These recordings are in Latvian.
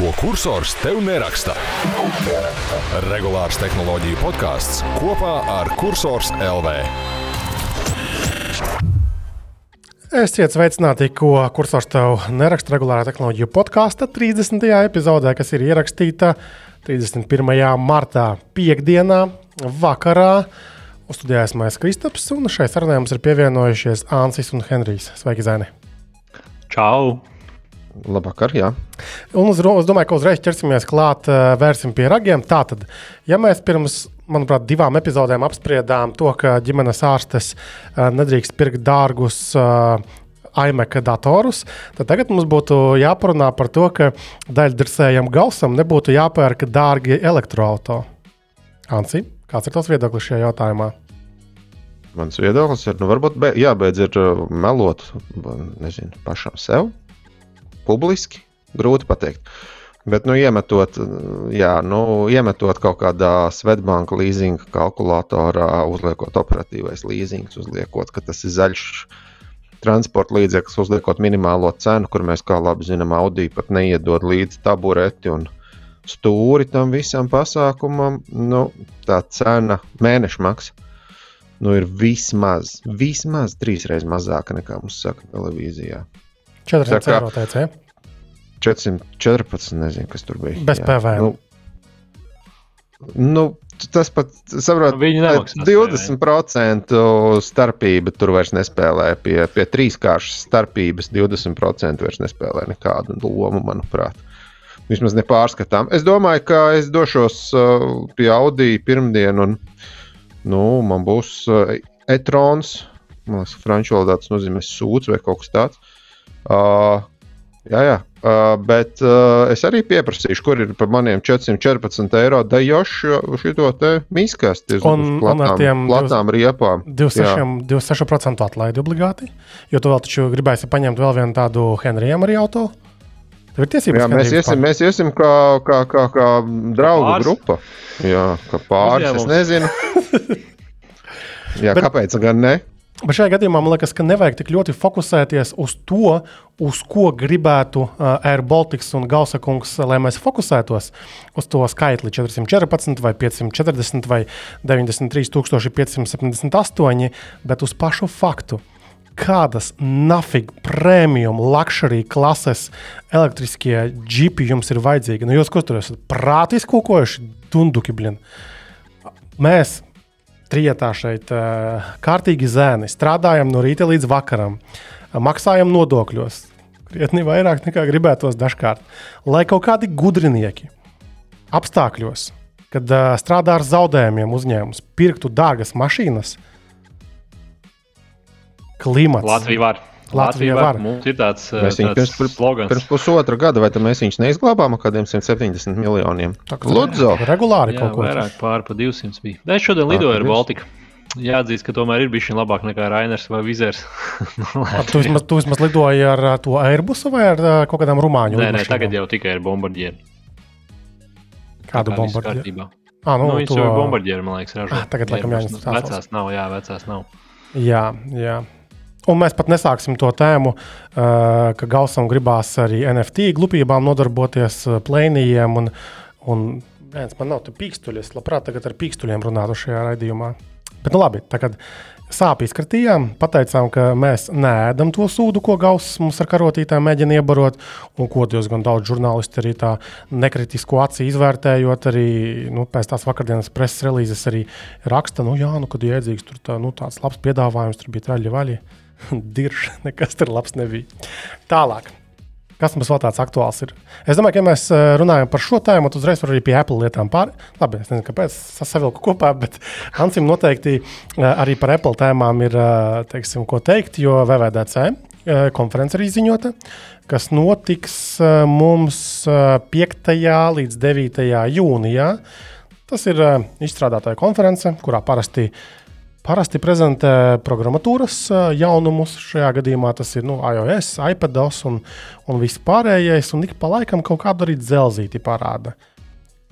Ko kursors tev neraksta? Regulārs tehnoloģiju podkāsts kopā ar Cursors LV. Esiet sveicināti, ko kursors tev neraksta regulārā tehnoloģiju podkāsta 30. epizodē, kas ir ierakstīta 31. martā, piekdienā, vakarā. Uz studijā esmu es Kristaps, un šai sarunai mums ir pievienojušies Ansis un Henrijs. Sveiki, Zēni! Čau! Labvakar, jā. Un es, es domāju, ka uzreiz ķersimies klāt, vērsim pie ragiem. Tātad, ja mēs pirms, manuprāt, divām epizodēm apspriedām to, ka ģimenes ārstes nedrīkst pirkt dārgus iMac datorus, tad tagad mums būtu jāparunā par to, ka daļdirsējam galsam nebūtu jāpērk dārgi elektroautorāti. Ansi, kāds ir tavs viedoklis šajā jautājumā? Mans viedoklis ir, nu, varbūt be, jābeidz ir melot nezinu, pašam sev, publiski. Grūti pateikt. Bet, nu, iemetot, jā, nu, iemetot kaut kādā Svetbanka leasinga kalkulatorā, uzliekot operatīvais leasings, uzliekot, ka tas ir zaļš transporta līdzeklis, uzliekot minimālo cenu, kur mēs, kā labi zinām, Audi pat neiedod līdzi tabureti un stūri tam visam pasākumam. Nu, tā cena mēneša maksa nu, ir vismaz, vismaz trīs reizes mazāka nekā mums saka televīzijā. 400 eiro ja? 414, nezinu, kas tur bija. Bez jā. PVN. Nu, nu, tas pat, saprot, nu, 20% starpība tur vairs nespēlē. Pie, pie trīskāršas starpības 20% vairs nespēlē nekādu lomu, manuprāt. Vismaz nepārskatām. Es domāju, ka es došos uh, pie Audi pirmdien un Nu, man būs uh, e-trons, man liekas, franču valodā tas nozīmē sūds vai kaut kas tāds. Uh, jā, jā. Uh, bet uh, es arī pieprasīšu, kur ir par maniem 414 eiro daļošu šo te miskasti. Un, platām, un ar tiem platām riepām. 26%, 26 atlaidi obligāti, jo tu vēl taču gribēsi paņemt vēl vienu tādu Henrijam arī automašīnu. Tev ir tiesības. Jā, mēs iesim, mēs iesim kā, kā, kā, kā draugu pāris. grupa. Jā, kā pāris. Es nezinu. Jā, Bet, kāpēc gan ne? Bet šajā gadījumā man liekas, ka nevajag tik ļoti fokusēties uz to, uz ko gribētu uh, Air Baltics un Gausakungs, lai mēs fokusētos uz to skaitli 414 vai 540 vai 93, 578, bet uz pašu faktu kādas nafig premium luxury klases elektriskie džipi jums ir vajadzīgi. Nu, jūs, ko tur esat prātīgi kokojuši, dunduki, blin. Mēs trietā šeit kārtīgi zēni, strādājam no rīta līdz vakaram, maksājam nodokļos. Krietni vairāk nekā gribētos dažkārt. Lai kaut kādi gudrinieki apstākļos, kad uh, strādā ar zaudējumiem uzņēmums, pirktu dārgas mašīnas, klimats. Latvija var. Latvija var. Mums ir tāds, mēs tāds pirms, slogans. Pirms pusotra gada, vai mēs viņus neizglābām ar kādiem 170 miljoniem? Lūdzu, regulāri jā, kaut ko. Vairāk pār pa 200 bija. Es šodien lidoju ar Baltiku. Jāatzīst, ka tomēr ir bijis labāk nekā Rainers vai Vizers. tu, vismaz, tu vismaz lidoji ar to Airbusu vai ar kaut kādām rumāņu? Nē, nē, tagad jau tikai ar bombardieri. Kādu bombardieri? Ah, nu, nu, viņš jau ir bombardieri, man liekas, ražo. Ah, tagad, laikam, jāņem tās. Vecās nav, jā, vecās nav. Jā, jā. Un mēs pat nesāksim to tēmu, uh, ka Gausam gribās arī NFT glupībām nodarboties, uh, plēnījiem. Un, un viens man nav pīkstuļi, es labprāt tagad ar pīkstuļiem runātu šajā raidījumā. Bet, nu labi, tagad sāpju izkratījām, pateicām, ka mēs neēdam to sūdu, ko Gauss mums ar karotītēm mēģina iebarot, un ko diezgan daudz žurnālisti arī tā nekritisko acī izvērtējot, arī nu, pēc tās vakardienas preses relīzes arī raksta, nu jā, nu, kad iedzīgs tur tā, nu, tāds labs piedāvājums, tur bija traļi vaļi. Dirž, nekas tur labs nebija. Tālāk. Kas mums vēl tāds aktuāls ir? Es domāju, ka ja mēs eh, runājam par šo tēmu, tad uzreiz var arī pie Apple lietām pāri. Labi, es nezinu, kāpēc tas savilku kopā, bet Ansim noteikti eh, arī par Apple tēmām ir eh, teiksim, ko teikt, jo VVDC konference arī ziņota, kas notiks mums 5. līdz 9. jūnijā. Tas ir izstrādātāja konference, kurā parasti Parasti prezentē programmatūras jaunumus. Šajā gadījumā tas ir nu, iOS, iPados un, un viss pārējais. Un ik pa laikam kaut kādu arī dzelzīti parāda.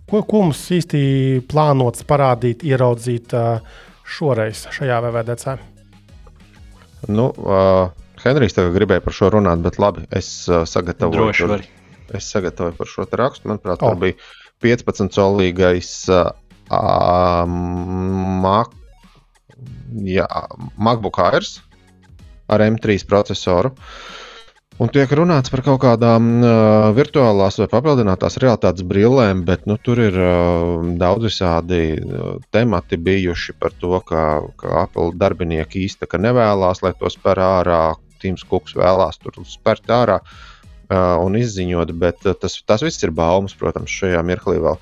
Ko, ko mums īsti plānots parādīt, ieraudzīt šoreiz šajā VVDC? Nu, uh, Henrijs gribēja par šo runāt, bet labi, es uh, sagatavoju. Var. es sagatavoju par šo rakstu. Manuprāt, Oh. tur bija 15 solīgais uh, Mac, jā, MacBook Airs ar M3 procesoru. Un tiek runāts par kaut kādām uh, virtuālās vai papildinātās realitātes brillēm, bet nu, tur ir uh, daudz visādi uh, temati bijuši par to, ka, ka Apple darbinieki īsti tā kā nevēlas, lai to spēr ārā. Tims Kuks vēlās tur spērt ārā uh, un izziņot, bet uh, tas, tas viss ir baumas, protams, šajā mirklī vēl.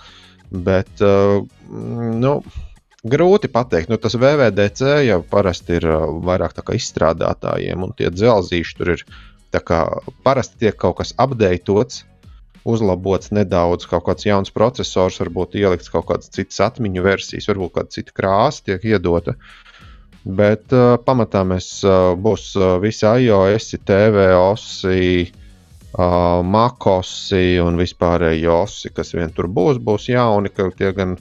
Bet, uh, nu, grūti pateikt, nu, tas VVDC jau parasti ir uh, vairāk izstrādātājiem, un tie dzelzīši tur ir parasti tiek kaut kas apdeitots, uzlabots nedaudz, kaut kāds jauns processors, varbūt ielikts kaut kādas citas atmiņu versijas, varbūt kāda cita krāsa tiek iedota. Bet uh, pamatā mēs uh, būs uh, visi iOS, TVOS, uh, Makosi un vispārēji osi, kas vien tur būs, būs jauni, ka tie gan.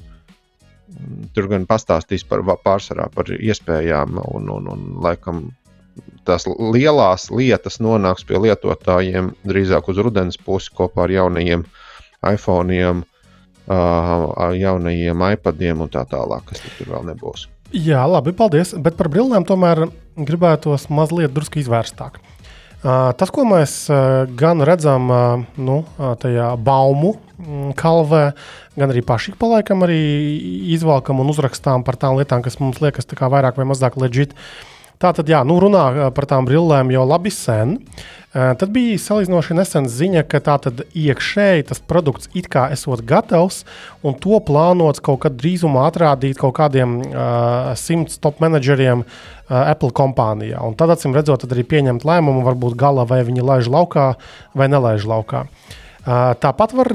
Tur gan pastāstīs par va- pārsvarā par iespējām, un, un, un laikam tās lielās lietas nonāks pie lietotājiem drīzāk uz rudens pusi kopā ar jaunajiem iPhone, uh, jaunajiem iPadiem un tā tālāk, kas tur vēl nebūs. Jā, labi, paldies. Bet par brillēm tomēr gribētos mazliet drusku izvērstāk. Uh, tas, ko mēs gan redzam nu, tajā baumu mm, kalvē, gan arī paši pa laikam arī izvelkam un uzrakstām par tām lietām, kas mums liekas vairāk vai mazāk leģit. Tā tad, jā, nu runā par tām brillēm jau labi sen. Tad bija salīdzinoši nesen ziņa, ka tā tad iekšēji tas produkts it kā esot gatavs, un to plānots kaut kad drīzumā atrādīt kaut kādiem uh, simts top menedžeriem uh, Apple kompānijā. Un tad, acīm redzot, tad arī pieņemt lēmumu, varbūt gala vai viņi laiž laukā vai nelaiž laukā. Uh, Tāpat var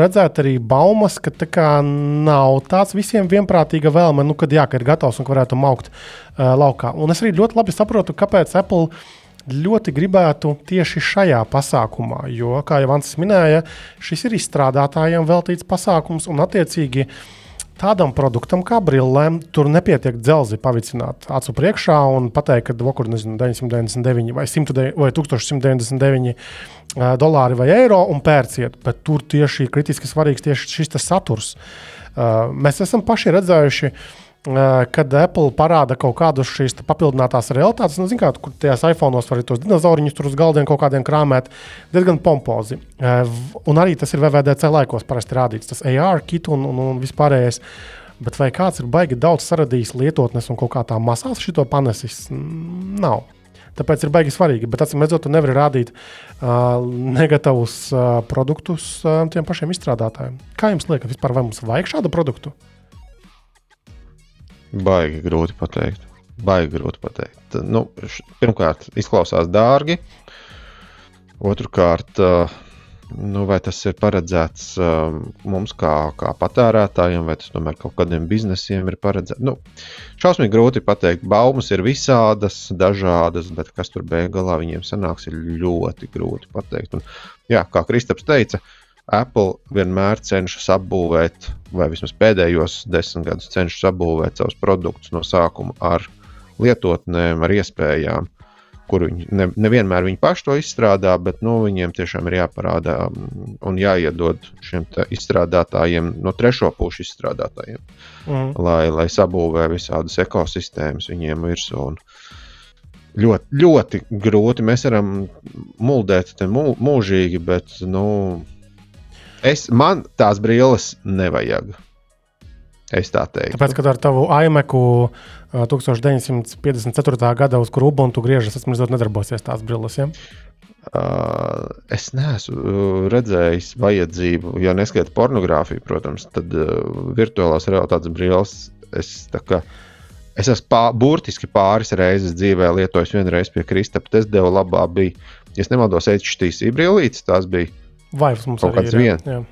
redzēt arī baumas, ka tā nav tāds visiem vienprātīga vēlme, nu, kad jā, ka ir gatavs un varētu maukt uh, laukā. Un es arī ļoti labi saprotu, kāpēc Apple ļoti gribētu tieši šajā pasākumā, jo, kā jau Vants minēja, šis ir izstrādātājiem veltīts pasākums un attiecīgi. Tādam produktam kā brillēm, tur nepietiek dzelzi pavicināt acu priekšā un pateikt, ka kaut kur nezinu, 999 vai, 100, vai 1199 uh, dolāri vai eiro un pērciet. Bet tur tieši kritiski svarīgs tieši šis saturs. Mēs esam paši redzējuši, uh, kad Apple parāda kaut kādus šīs papildinātās realitātes, nu, kā, kur tajās iPhone'os var arī tos dinozauriņus tur uz galdiem kaut kādiem krāmēt, diezgan pompozi. Uh, un arī tas ir VVDC laikos parasti rādīts, tas AR kit un, un, un vispārējais. Bet vai kāds ir baigi daudz saradījis lietotnes un kaut kā tā masās šito panesis? Nav. Tāpēc ir baigi svarīgi. Bet, atcīm redzot, tu nevari rādīt uh, negatīvus uh, produktus uh, tiem pašiem izstrādātājiem. Kā jums liekas, vispār vai mums vajag šādu produktu? Baigi grūti pateikt. Baigi grūti pateikt. Nu, pirmkārt, izklausās dārgi. Otrakārt, uh, nu, vai tas ir paredzēts uh, mums kā, kā patērētājiem, vai tas tomēr kaut kādiem biznesiem ir paredzēts. Nu, šausmīgi grūti pateikt. Baumas ir visādas, dažādas, bet kas tur beigās viņiem sanāks, ir ļoti grūti pateikt. Un, jā, kā Kristaps teica, Apple vienmēr cenšas apbūvēt, vai vismaz pēdējos desmit gadus cenšas apbūvēt savus produktus no sākuma ar lietotnēm, ar iespējām, kur viņi ne, nevienmēr viņi paši to izstrādā, bet nu, viņiem tiešām ir jāparādā mm, un jāiedod šiem izstrādātājiem, no trešo pušu izstrādātājiem, Mm. lai, lai sabūvē visādas ekosistēmas viņiem virsū. Un Ļoti, ļoti grūti. Mēs varam mūžīgi, bet nu, es, man tās brilles nevajag. Es tā teiktu. Tāpēc, kad ar tavu uh, 1954. gada, uz kuru Ubuntu griežas, tas mazliet nedarbosies tās brilles. Ja? Uh, es neesmu uh, redzējis vajadzību, ja neskaitu pornogrāfiju, protams, tad uh, virtuālās realitātes brilles. Es, tā kā, es esmu pā, burtiski pāris reizes dzīvē lietojis, vienreiz pie Kristapa. Tas deva labā, bija, ja nemaldos, HTC brillītes. Tās bija Vai mums Kaut kāds ir? vien. Jā.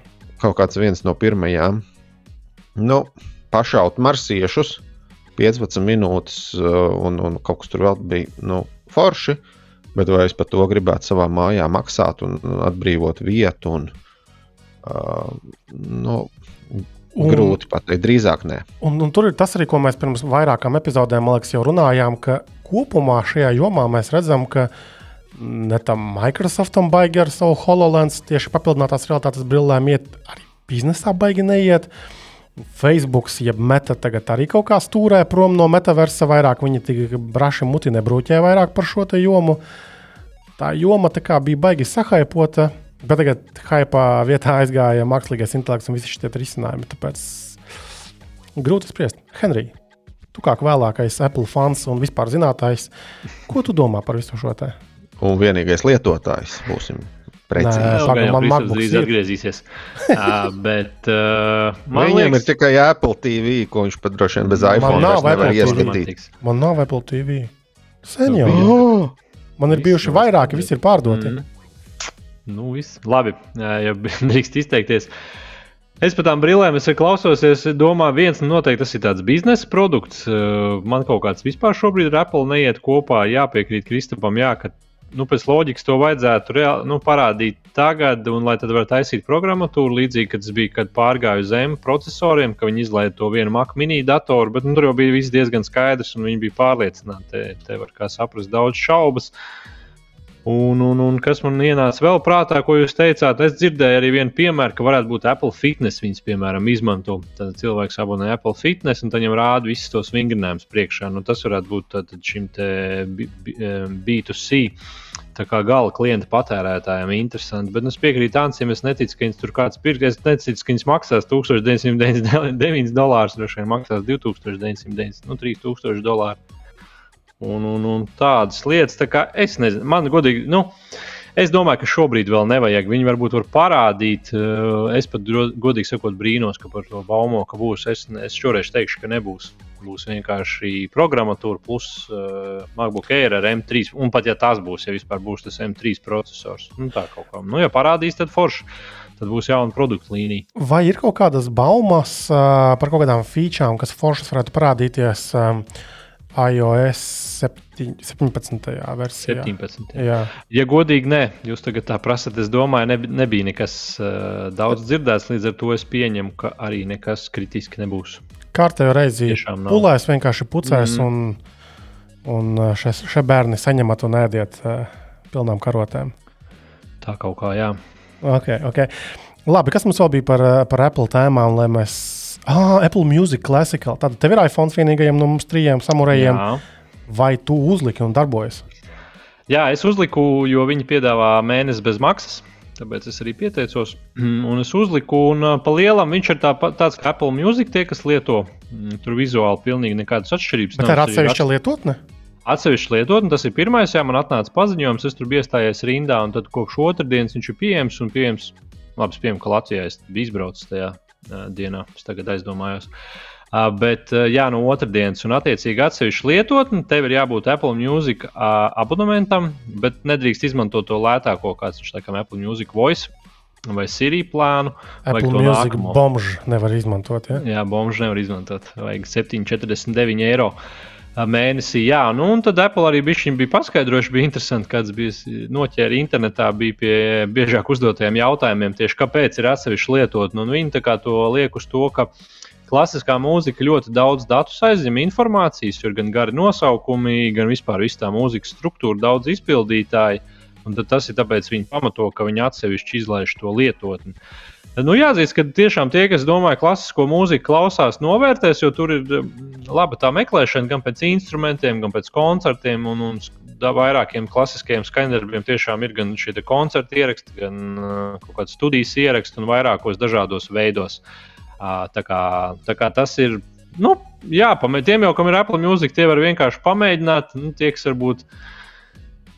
kaut kāds viens no pirmajām. Nu, pašaut marsiešus 15 minūtes, uh, un, un kaut kas tur vēl bija nu, forši. Bet vai es par to gribētu savā mājā maksāt un atbrīvot vietu? Un, uh, nu, Un- grūti pateikt, drīzāk nē. Un, un tur ir tas arī, ko mēs pirms vairākām epizodēm liekas, jau runājām, ka kopumā šajā jomā mēs redzam, ka ne tam Microsoftam baigi ar savu HoloLens tieši papildinātās realitātes brillēm iet, arī biznesā baigi neiet. Facebook, jeb meta tagad arī kaut kā stūrē prom no metaversa, vairāk viņi tik braši muti nebrūķē vairāk par šo jomu. Tā joma tā kā bija baigi sahaipota, bet tagad haipā vietā aizgāja mākslīgais intelekts un visi šie risinājumi. Tāpēc grūti spriest. Henrij, tu kā vēlākais Apple fans un vispār zinātājs, ko tu domā par visu šo te? Un vienīgais lietotājs būsim precīzi. Nē, Pagad, man MacBook drīz atgriezīsies. uh, bet uh, man Viņam liekas, ir tikai Apple TV, ko viņš pat droši vien bez iPhone nav nevar ieskatīt. Man nav Apple TV. Sen jau. Oh! Man ir bijuši vairāki, visi ir pārdoti. Mm. Nu, viss. Labi, ja drīkst izteikties. Es par tām brīvēm klausos, es domāju, viens noteikti tas ir tāds biznesa produkts. Man kaut kāds vispār šobrīd ar Apple neiet kopā. Jāpiekrīt Kristapam, jā, ka nu, pēc loģikas to vajadzētu reāli, nu, parādīt tagad, un lai tad varētu taisīt programmatūru līdzīgi, kad tas bija, kad pārgāju zem procesoriem, ka viņi izlaiž to vienu Mac mini datoru, bet nu, tur jau bija viss diezgan skaidrs, un viņi bija pārliecināti. Te, te var kā saprast daudz šaubas. Un, un, un kas man ienāca vēl prātā, ko jūs teicāt, es dzirdēju arī vienu piemēru, ka varētu būt Apple Fitness. Viņas, piemēram, izmanto. Tad cilvēks abonē Apple Fitness, un viņam rāda visus tos vingrinājumus priekšā. Nu, tas varētu būt šim B2C tā kā gala klienta patērētājiem interesanti. Bet nu, es piekrītu Ansim, es neticu, ka viņas tur kāds pirks. Es neticu, ka viņas maksās 1999 dolārus, droši vien maksās 2990, nu 3000 dolāru. Un, un, un tādas lietas, tā kā es nezinu, man godīgi. Nu, Es domāju, ka šobrīd vēl nevajag. Viņi varbūt var parādīt. Eh, es pat godīgi sakot, brīnos, ka par to baumo, ka būs. Es, es šoreiz teikšu, ka nebūs. Būs vienkārši programmatūra plus uh, MacBook Air ar M3. Un pat ja tas būs, ja vispār būs tas M3 processors, nu, tā kaut kā. Nu, ja parādīs, tad forši. Tad būs jauna produkta līnija. Vai ir kaut kādas baumas uh, par kaut kādām featurām, kas foršas varētu parādīties? Uh, iOS 7, 17. versijā. 17. Jā. Ja godīgi, nē, jūs tagad tā prasat, es domāju, ne, nebija nekas uh, daudz dzirdēts, līdz ar to es pieņemu, ka arī nekas kritiski nebūs. Kārtējo reizi pulēs vienkārši pucēs, mm un, un šie, šie bērni saņemat un ēdiet uh, pilnām karotēm. Tā kaut kā, jā. Okay, okay. Labi, kas mums vēl bija par, par Apple tēmām, lai mēs Ah, Apple Music Classical. Tad tev ir iPhone vienīgajam no mums trijiem samurējiem. Jā. Vai tu uzliki un darbojas? Jā, es uzliku, jo viņi piedāvā mēnesi bez maksas. Tāpēc es arī pieteicos, un es uzliku, un pa lielam viņš ir tā, tāds kā Apple Music, tie, kas lieto. Mm, tur vizuāli pilnīgi nekādas atšķirības. Bet tā ir atsevišķa lietotne? Atsevišķa lietotne, tas ir pirmais, jā, man atnāca paziņojums, es tur biju iestājies rindā, un tad kopš otrdienas viņš ir pieejams un pieejams. Labi, pieņemu, ka Latvijā es biju izbraucis tajā dienā. Es tagad aizdomājos. Uh, bet, uh, jā, no otrdienas, un attiecīgi atsevišķi lietotni, tev ir jābūt Apple Music uh, abonementam, bet nedrīkst izmantot to lētāko, kāds ir Apple Music Voice vai Siri plānu. Apple Music bombžu nevar izmantot. Ja? Jā, bombžu nevar izmantot. Vajag 7,49 eiro. Uh, mēnesī. Jā, nu, un tad Apple arī bija paskaidrojuši, bija interesanti, kāds bija noķēri internetā, bija pie biežāk uzdotajiem jautājumiem, tieši kāpēc ir atsevišķi lietot. Nu, viņi to liek uz to, ka klasiskā mūzika ļoti daudz datus aizņem informācijas, ir gan gari nosaukumi, gan vispār tā mūzikas struktūra, daudz izpildītāji. Un tas ir tāpēc, ka viņi pamato, ka viņi atsevišķi izlaiž to lietotni. Uh, Nu, jāatzīst, ka tiešām tie, kas domāja, klasisko mūziku klausās, novērtēs, jo tur ir laba tā meklēšana gan pēc instrumentiem, gan pēc koncertiem. Un, un vairākiem klasiskajiem skaņdarbiem tiešām ir gan šie koncerti ieraksti, gan kaut kādas studijas ieraksti un vairākos dažādos veidos. Tā kā, tā kā tas ir. Nu, jā, tiem jau, kam ir Apple Music, tie var vienkārši pamēģināt. Nu, tie, kas varbūt uh,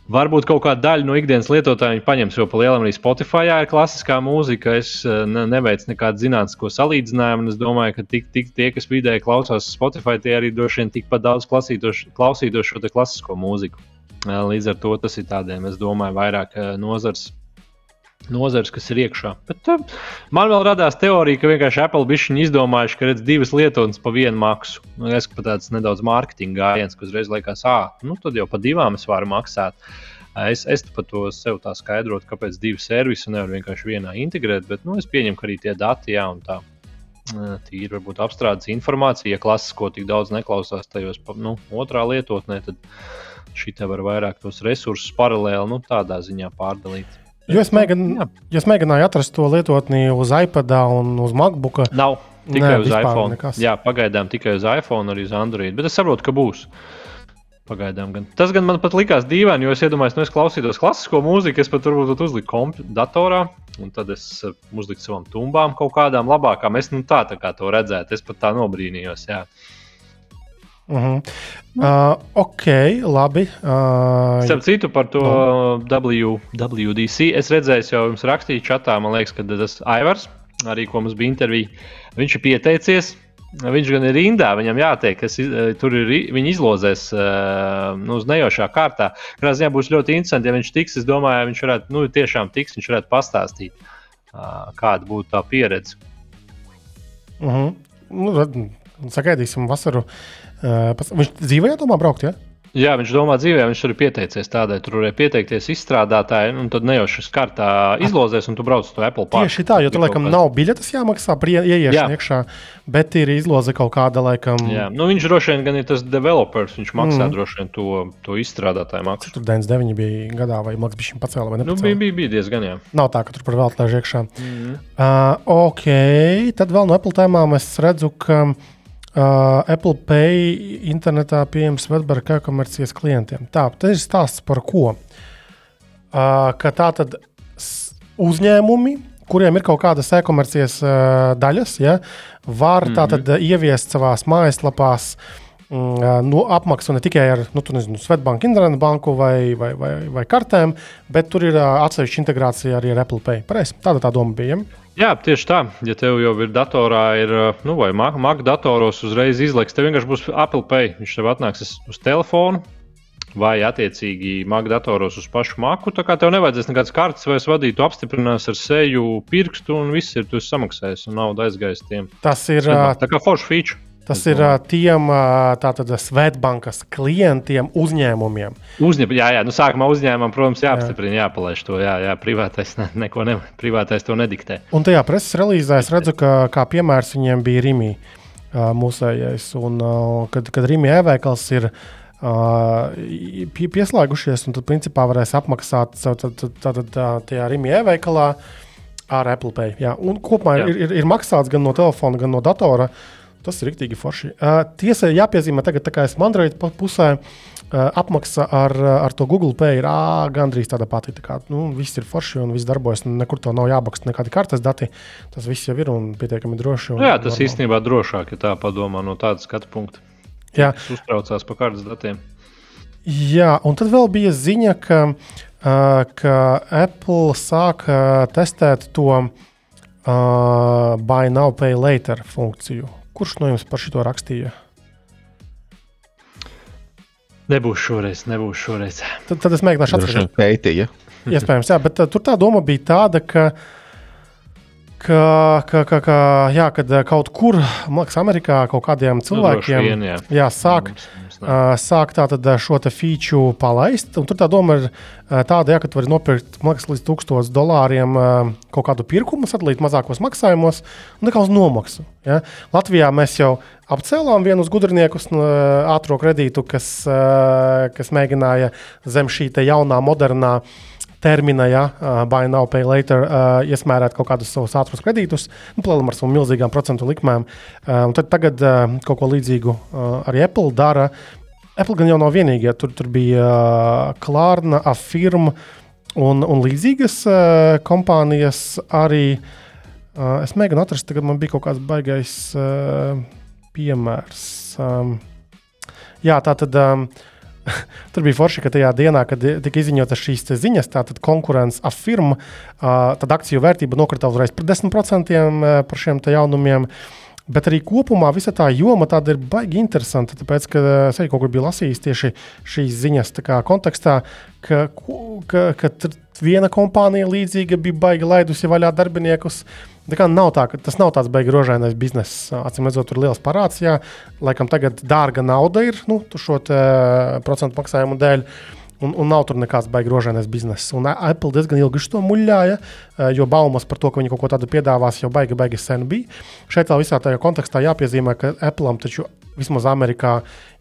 Varbūt kaut kāda daļa no ikdienas lietotājiem paņems, jo pa lielam arī Spotify ir klasiskā mūzika. Es eh, ne, neveicu nekādu zinātnisko salīdzinājumu. Es domāju, ka tik, tik tie, kas vidēji klausās Spotify, tie arī droši vien tikpat daudz klausītos šo klasisko mūziku. Eh, līdz ar to tas ir tādiem, es domāju, vairāk eh, nozars nozars, kas ir iekšā. Bet uh, man vēl radās teorija, ka vienkārši Apple bija izdomājuši, ka redz divas lietotnes pa vienu maksu. Nu, es kā tāds nedaudz mārketinga gājiens, kas uzreiz liekas, ah, nu tad jau pa divām es varu maksāt. Es, es pat to sev tā skaidrotu, kāpēc divi servisi nevar vienkārši vienā integrēt, bet nu, es pieņemu, ka arī tie dati, jā, un tā tīri varbūt apstrādes informācija, ja klasisko tik daudz neklausās tajos nu, otrā lietotnē, tad šī te var vairāk tos resursus paralēli nu, tādā ziņā pārdalīt. Jo es, mēģin, jo es mēģināju atrast to lietotni uz iPad un uz MacBook. Nav tikai Nē, uz iPhone. nekas. Jā, pagaidām tikai uz iPhone, arī uz Android. Bet es saprotu, ka būs. Pagaidām gan. Tas gan man pat likās dīvaini, jo es iedomājos, nu, es klausītos klasisko mūziku, es pat varbūt uzliku komp- datorā, un tad es eh, uzliku savām tumbām kaut kādām labākām. Es nu, tā, tā kā to redzētu, es pat tā nobrīnījos. Jā. Uh -huh. uh, ok, labi. Uh, Starp citu, par to w, WDC es redzēju, jau jums rakstīju čatā, man liekas, ka tas Aivars, arī ko mums bija intervija, viņš ir pieteicies. Viņš gan ir rindā, viņam jātiek, kas eh, tur ir. Viņi izlozēs eh, nu, uz nejošā kārtā. Katrā ziņā būs ļoti interesanti, ja viņš tiks. Es domāju, viņš varētu, nu, tiešām tiks, viņš varētu pastāstīt, ā, kāda būtu tā pieredze. uh -huh. nu, sagaidīsim vasaru. Uh, pas- viņš dzīvoja, domā, braukt. Ja? Jā, viņš domā, dzīvē viņš tur ir pieteicies tādai, tur varēja pieteikties izstrādātāji, un tad nejaušas kārtā izlozēs, un tu brauc uz to Apple Park. Tieši tā, jo tur laikam nav biļetes jāmaksā par ie- ieiešanu Jā. iekšā, bet ir izloze kaut kāda laikam. Jā, nu, viņš droši vien gan ir tas developers, viņš maksā mm. droši vien to, to izstrādātāju maksu. Tur 99 bija gadā, vai maksas bija šim pacēla vai ne? Nu, bija, bija, bija diezgan, jā. Nav tā, ka tur par veltu lēž iekšā. Mm. Uh, ok, tad vēl no Apple tēmām es redzu, ka uh, Apple Pay internetā pieejams Svetbara kā komercijas klientiem. Tā, tas ir stāsts par ko? Uh, ka tā tad uzņēmumi, kuriem ir kaut kādas e-komercijas uh, daļas, ja, var mm -hmm. tātad ieviest savās mājaslapās mm, nu, apmaksu ne tikai ar nu, nezinu, Svetbanku, Internetu banku vai, vai, vai, vai kartēm, bet tur ir atsevišķa integrācija arī ar Apple Pay. Pareizi, tāda tā doma bija. Ja? Jā, tieši tā. Ja tev jau ir datorā, ir, nu, vai Mac, datoros uzreiz izliks, tev vienkārši būs Apple Pay. Viņš tev atnāks uz- telefonu. Vai attiecīgi Mac datoros uz pašu maku. Tā kā tev nevajadzēs nekādas kartes vai vadīt, tu apstiprinās ar seju, pirkstu un viss ir. Tu esi samaksājis un nauda aizgājis tiem. Tas ir, Tā kā forša feature. Tas ir ā, tiem tātad Svetbankas klientiem, uzņēmumiem. Uzņem, jā, jā, nu sākumā uzņēmumam, protams, jāapstiprina, jāpalaiž to. Jā, jā privātais, ne, neko ne, privātais to nediktē. Un tajā preses relīzē es redzu, ka kā piemērs viņiem bija Rīgā mūsējais. Un, kad kad Rīgā e-veikals ir pieslēgušies, un tad principā varēs apmaksāt tātad tā- tajā Rīgā e-veikalā ar Apple Pay. Jā. Un kopumā Jā. ir, ir, ir maksāts gan no telefona, gan no datora. Tas ir rīktīgi forši. Uh, tiesa, jāpiezīmē, tagad, kā esmu Android pu- pusē, uh, apmaksa ar, ar to Google Pay ir ā, gandrīz tāda pati. Tā kā, nu, viss ir forši un viss darbojas. Nekur to nav jābaksta nekādi kartes dati. Tas viss jau ir un pietiekami droši. Un, Nu, jā, tas normāli. īstenībā drošāk, ja tā padomā no tāda skatu punkta. Jā. Tas uztraucās par kārtas datiem. Jā, un tad vēl bija ziņa, ka, uh, ka Apple sāk uh, testēt to uh, Buy Now, Pay Later funkciju. Kurš no jums par šo rakstīja? Nebūs šoreiz, nebūs šoreiz. Tad, tad es mēģināšu atcerēties. vien pētīja. Iespējams, jā, bet uh, tur tā doma bija tāda, ka, ka, ka, ka, ka jā, kad uh, kaut kur, man liekas, Amerikā kaut kādiem cilvēkiem Nu, vien, jā. jā, sāk, Mums, sāk tātad uh, šo te feature palaist. Tur tā doma ir uh, tāda, jā, ka tu vari nopirkt liekas, līdz 1000 dolāriem uh, kaut kādu pirkumu, sadalīt mazākos maksājumos un nekā uz nomaksu. Ja? Latvijā mēs jau apcēlām vienus gudrniekus, no, uh, ātrā kredītu, kas, uh, kas mēģināja zem šī jaunā, modernā termina, ja uh, buy now, pay later, uh, iesmērēt kaut kādus savus ātrus kredītus, nu, plēlam ar savām milzīgām procentu likmēm. Uh, tad tagad uh, kaut ko līdzīgu uh, arī Apple dara. Apple gan jau nav vienīgie. Tur, tur bija uh, Klārna, Afirma un, un līdzīgas uh, kompānijas arī. Uh, es mēģinu atrast, tagad man bija kaut kāds baigais uh, piemērs. Um, jā, tā tad. Um, Tur bija forši, ka tajā dienā, kad tika izziņotas šīs ziņas, tātad konkurence afirma, uh, tad akciju vērtība nokrita uzreiz par 10% uh, par šiem jaunumiem. Bet arī kopumā visa tā joma tāda ir baigi interesanta. Tāpēc, ka es arī kaut kur biju lasījis tieši šīs ziņas kontekstā, ka, ka, ka viena kompānija līdzīga bija baigi laidusi vaļā darbiniekus. Tā kā nav tā, ka tas nav tāds beigas rožainais bizness. Acīm redzot, tur ir liels parāds. Jā, laikam tagad dārga nauda ir nu, šo te, procentu maksājumu dēļ. Un, un nav tur nekāds baigs grožēnais bizness. Un Apple diezgan ilgi to muļāja, jo baumas par to, ka viņi kaut ko tādu piedāvās, jau baigi, baigi sen bija. Šeit vēl visā tajā kontekstā jāpiezīmē, ka Apple taču vismaz Amerikā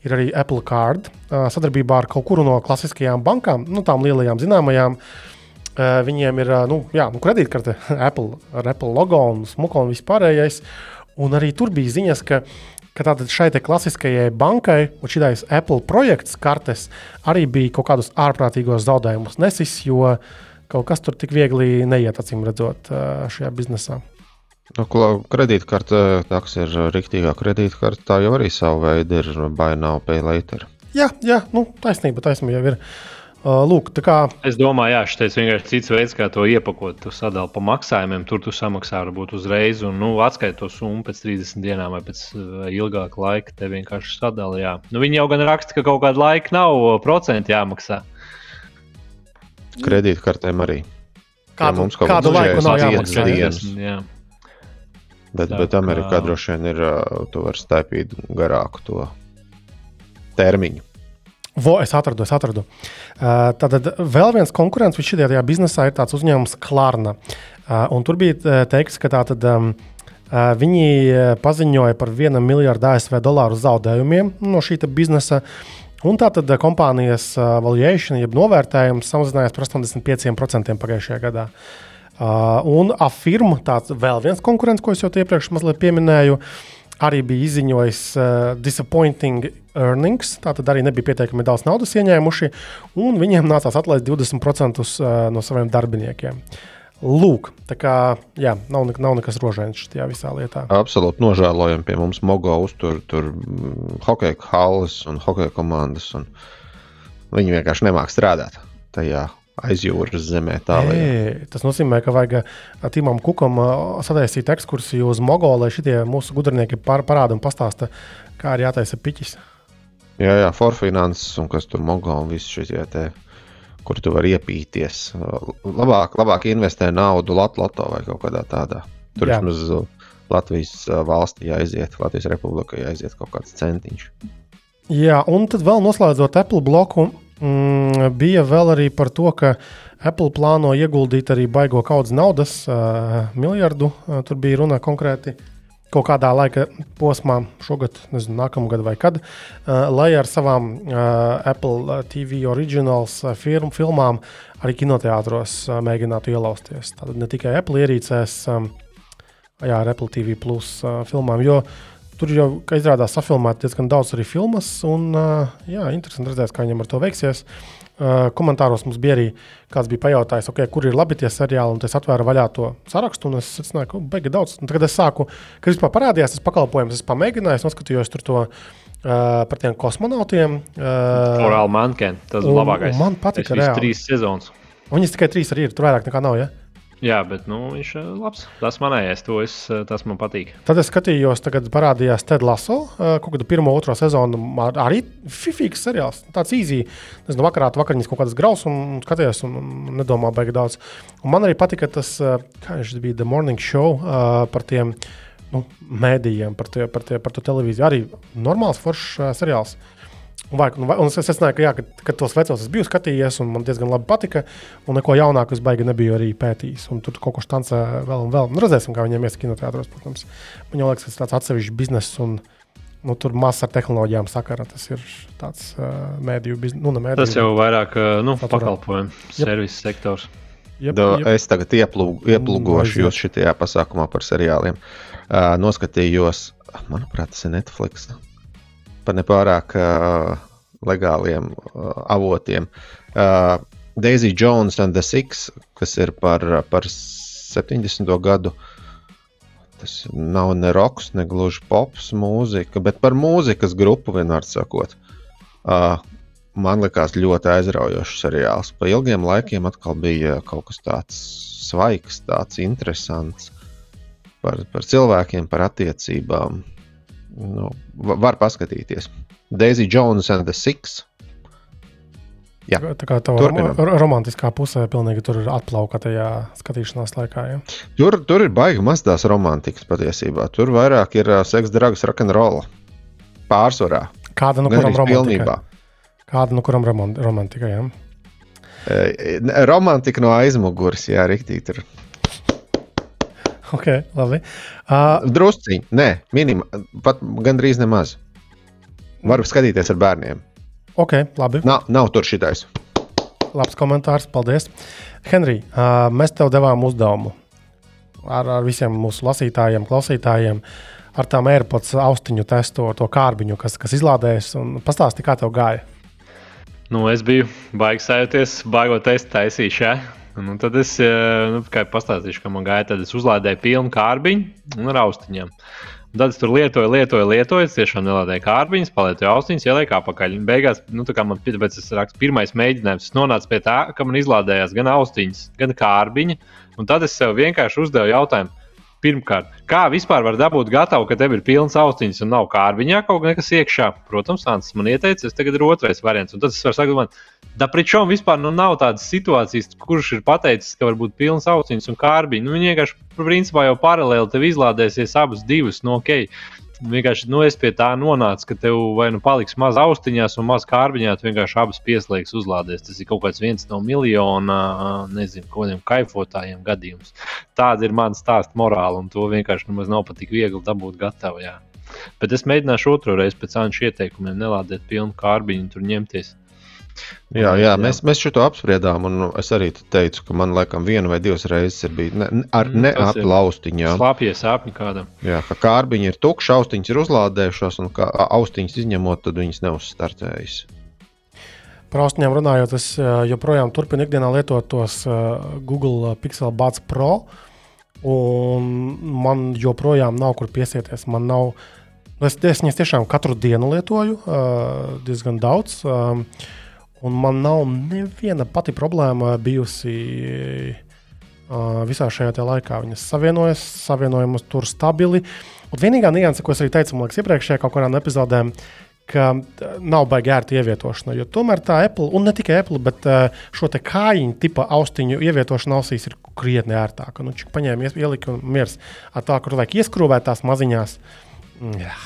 ir arī Apple Card sadarbībā ar kaut kuru no klasiskajām bankām, nu, tām lielajām zināmajām. Viņiem ir nu, jā, nu, kredītkarte Apple, ar Apple logo un smuku un vispārējais. Un arī tur bija ziņas, ka ka tātad šai klasiskajai bankai un šīs Apple projekts kartes arī bija kaut kādus ārprātīgos zaudējumus nesis, jo kaut kas tur tik viegli neiet, acīm redzot, šajā biznesā. Nu, kredītkarte, tas ir rīktīgā kredītkarte, tā jau arī savu veidu ir buy now, pay later. Jā, jā nu, taisnība, taisnība jau ir. Uh, lūk, kā... Es domāju, ka šis ir vienkārši cits veids, kā to iepakot. Tu sadali pa maksājumiem, tur tu samaksā varbūt uzreiz, un nu, atskaiti to summu pēc 30 dienām vai pēc ilgāka laika. Te vienkārši sadali. Jā. Nu, viņi jau gan raksta, ka kaut kāda laika nav procenti jāmaksā. Kredītkartēm arī. Kādu, ja mums kaut kādu laiku nav jāmaksā. Dienas. Jā. Bet, Tā, bet Amerikā kā... droši vien ir, tu vari staipīt garāku to termiņu. Vo, es atradu, es atradu. Uh, tad vēl viens konkurents šajā biznesā ir tāds uzņēmums Klarna. Uh, tur bija teikts, ka tātad, um, uh, viņi paziņoja par 1 miljardu ASV dolāru zaudējumiem no šī biznesa. Un tātad kompānijas valuation, jeb novērtējums samazinājās par 85% pagājušajā gadā. Uh, un Afirma, tāds vēl viens konkurents, ko es jau iepriekš mazliet pieminēju, arī bija izziņojis uh, disappointing earnings, tātad arī nebija pietiekami daudz naudas ieņēmuši, un viņiem nācās atlaist 20% no saviem darbiniekiem. Lūk, tā kā jā, nav, nav nekas rožains šajā visā lietā. Absolūti nožēlojam, pie mums Mogo uztur tur mm, hokeja halas un hokeja komandas. Un viņi vienkārši nemāk strādāt tajā aizjūras zemē. Tā, Ei, tas nozīmē, ka vajag Timam Kukam sataisīt ekskursiju uz Mogo, lai šitie mūsu gudrinieki parāda un pastāsta, kā ir jātaisa piķis. Jā, jā, forfinanses un kas tur mogo un viss šis te, kur tu vari iepīties. Labāk, labāk investē naudu Latvijā vai kaut kādā tādā. Tur vismaz Latvijas valstī aiziet, Latvijas republikai aiziet kaut kāds centiņš. Jā, un tad vēl noslēdzot Apple bloku, mm, bija vēl arī par to, ka Apple plāno ieguldīt arī baigo kaudzes naudas, uh, miljardu. Uh, tur bija runa konkrēti kaut kādā laika posmā, šogad, nezinu, nākamgad vai kad, uh, lai ar savām uh, Apple TV origināls uh, film, filmām arī kinoteātros uh, mēģinātu ielausties. Tātad ne tikai Apple ierīcēs, um, jā, ar Apple TV plus uh, filmām, jo tur jau, izrādās, safilmēt diezgan daudz arī filmas, un uh, jā, interesanti redzēt, kā viņam ar to veiksies. Uh, Uh, komentāros mums bija arī kāds bija pajautājis, okay, kur ir labi tie seriāli, un es atvēru vaļā to sarakstu, un es secināju, ka baigi daudz. Un tagad es sāku, kad vispār parādījās tas pakalpojums, es pamēģināju, es noskatījos tur to. Uh, par tiem kosmonautiem. Uh, Morāli Manken, tas ir labākais. Man patīk, tas ir trīs sezonas. Viņas tikai trīs arī ir, tur vairāk nekā nav. Ja? Jā, bet nu, viņš ir labs. Tas manējais, to es, tas man patīk. Tad es skatījos, tagad parādījās Ted Lasso, kaut kādu pirmo, otro sezonu. Arī fifīgs seriāls. Tāds īzī. Es no vakarā vakariņas kaut kādas graus un skatījos un, un nedomā baigi daudz. Un man arī patika tas, kā viņš bija, The Morning Show par tiem nu, mēdījiem, par, tie, par, tie, par to televīziju. Arī normāls foršs seriāls. Un, vai, un, un es secināju, ka, jā, ka, ka tos vecos es biju skatījies, un man diezgan labi patika. Un neko jaunāku es baigi nebiju arī pētījis. Un tur kaut kas tāds vēl un vēl. Nu, redzēsim, kā viņiem ies kinoteātros, protams. Man liekas, tas ir tāds atsevišķs bizness. Un, Nu, tur maz ar tehnoloģijām sakara. Tas ir tāds uh, mēdīju biznesa. Nu, mēdīju, tas jau vairāk uh, nu, pakalpojumu, servisu sektors. Jep, jep. Es tagad ieplūg, ieplūgošu jūs šajā pasākumā par seriāliem. Uh, noskatījos, manuprāt, tas ir Netflix par nepārāk uh, legāliem uh, avotiem. Uh, Daisy Jones and the Six, kas ir par, par 70. gadu. Tas nav ne roks, ne gluži pops mūzika, bet par mūzikas grupu vienmēr sakot. Uh, man liekas ļoti aizraujošs seriāls. Pa ilgiem laikiem atkal bija kaut kas tāds svaigs, tāds interesants par, par cilvēkiem, par attiecībām nu, var paskatīties. Daisy Jones and the Six. Jā, tā kā tā rom romantiskā pusē pilnīgi tur ir atplauka tajā skatīšanās laikā. Ja? Tur, tur ir baigi maz tās romantikas patiesībā. Tur vairāk ir uh, seks, drags, rokenrola. Pārsvarā. Kāda no kuram romantika? Kāda no kuram romantika? Ja? Eh, romantika no aizmugures, jā, rīktīgi. Tur Ok, labi. Uh, drusciņi, nē, minimāli, pat gandrīz nemaz. Varu skatīties ar bērniem. ok, labi. Nav, nav tur šitais. Labs komentārs, paldies. Henrij, uh, mēs tev devām uzdevumu ar, ar visiem mūsu lasītājiem, klausītājiem. Ar tām AirPods austiņu testu, to kārbiņu, kas, kas izlādējas. Pastāsti, kā tev gāja. Nu, es biju baigs sajūties, baigot testu taisīšu. Ja? Nu, tad es nu, pastāstīšu, ka man gāja, tad es uzlādēju pilnu kārbiņu un ar austiņām. Un tad es tur lietoju, lietoju, lietoju. Es tiešām nelādēju kārbiņas, palietoju austiņas, ielieku apakaļ. Un beigās, nu, tā kā man pēc tam raksta pirmais mēģinājums, es nonācu pie tā, ka man izlādējās gan austiņas, gan kārbiņa. Un tad es sev vienkārši uzdevu jautājumu, Pirmkārt, kā vispār var dabūt gatavu, ka tev ir pilns austiņas un nav kārbiņā kaut kas iekšā? Protams, Ants man ieteica, tas tagad ir otrais variants. Un tad es varu sakot, da pričom vispār nu, nav tādas situācijas, kurš ir pateicis, ka var būt pilns austiņas un kārbiņa. Nu, viņi vienkārši, principā, jau paralēli tev izlādēsies abas divas. Nu, okay vienkārši nu, es pie tā nonācu, ka tev vai nu paliks maz austiņās un maz kārbiņā, tu vienkārši abas pieslēgs uzlādēs. Tas ir kaut kāds viens no miljona, nezinu, kādiem kaifotājiem gadījums. Tāda ir mana stāsta morāla, un to vienkārši nemaz nav pat tik viegli dabūt gatavu. Jā. Bet es mēģināšu otru reizi pēc Anča ieteikumiem nelādēt pilnu kārbiņu un tur ņemties. Jā, jā, mēs, mēs šo apspriedām, un es arī teicu, ka man laikam viena vai divas reizes ir bijis ne, ar mm, neaplaustiņām. Slāpjas sāpju kādam. Jā, ka kārbiņi ir tukši, austiņas ir uzlādējušās, un kā austiņas izņemot, tad viņas neuzstartējas. Par austiņām runājot, es joprojām turpinu ikdienā lietot tos Google Pixel Buds Pro, un man joprojām nav kur piesieties. Man nav, es, es viņas tiešām katru dienu lietoju, diezgan daudz. Un man nav neviena pati problēma bijusi visā šajā laikā. Viņas savienojas, savienojumus tur stabili. Un vienīgā nianse, ko es arī teicu, man liekas, iepriekšējā kaut kādām epizodēm, ka nav baigi ērta ievietošana. Jo tomēr tā Apple, un ne tikai Apple, bet šo kājiņu tipa austiņu ievietošana ausīs ir krietni ērtāka. Nu, Čik paņēma, ielika un miers ar tā, kur vajag ieskrūvēt tās maziņās. Jā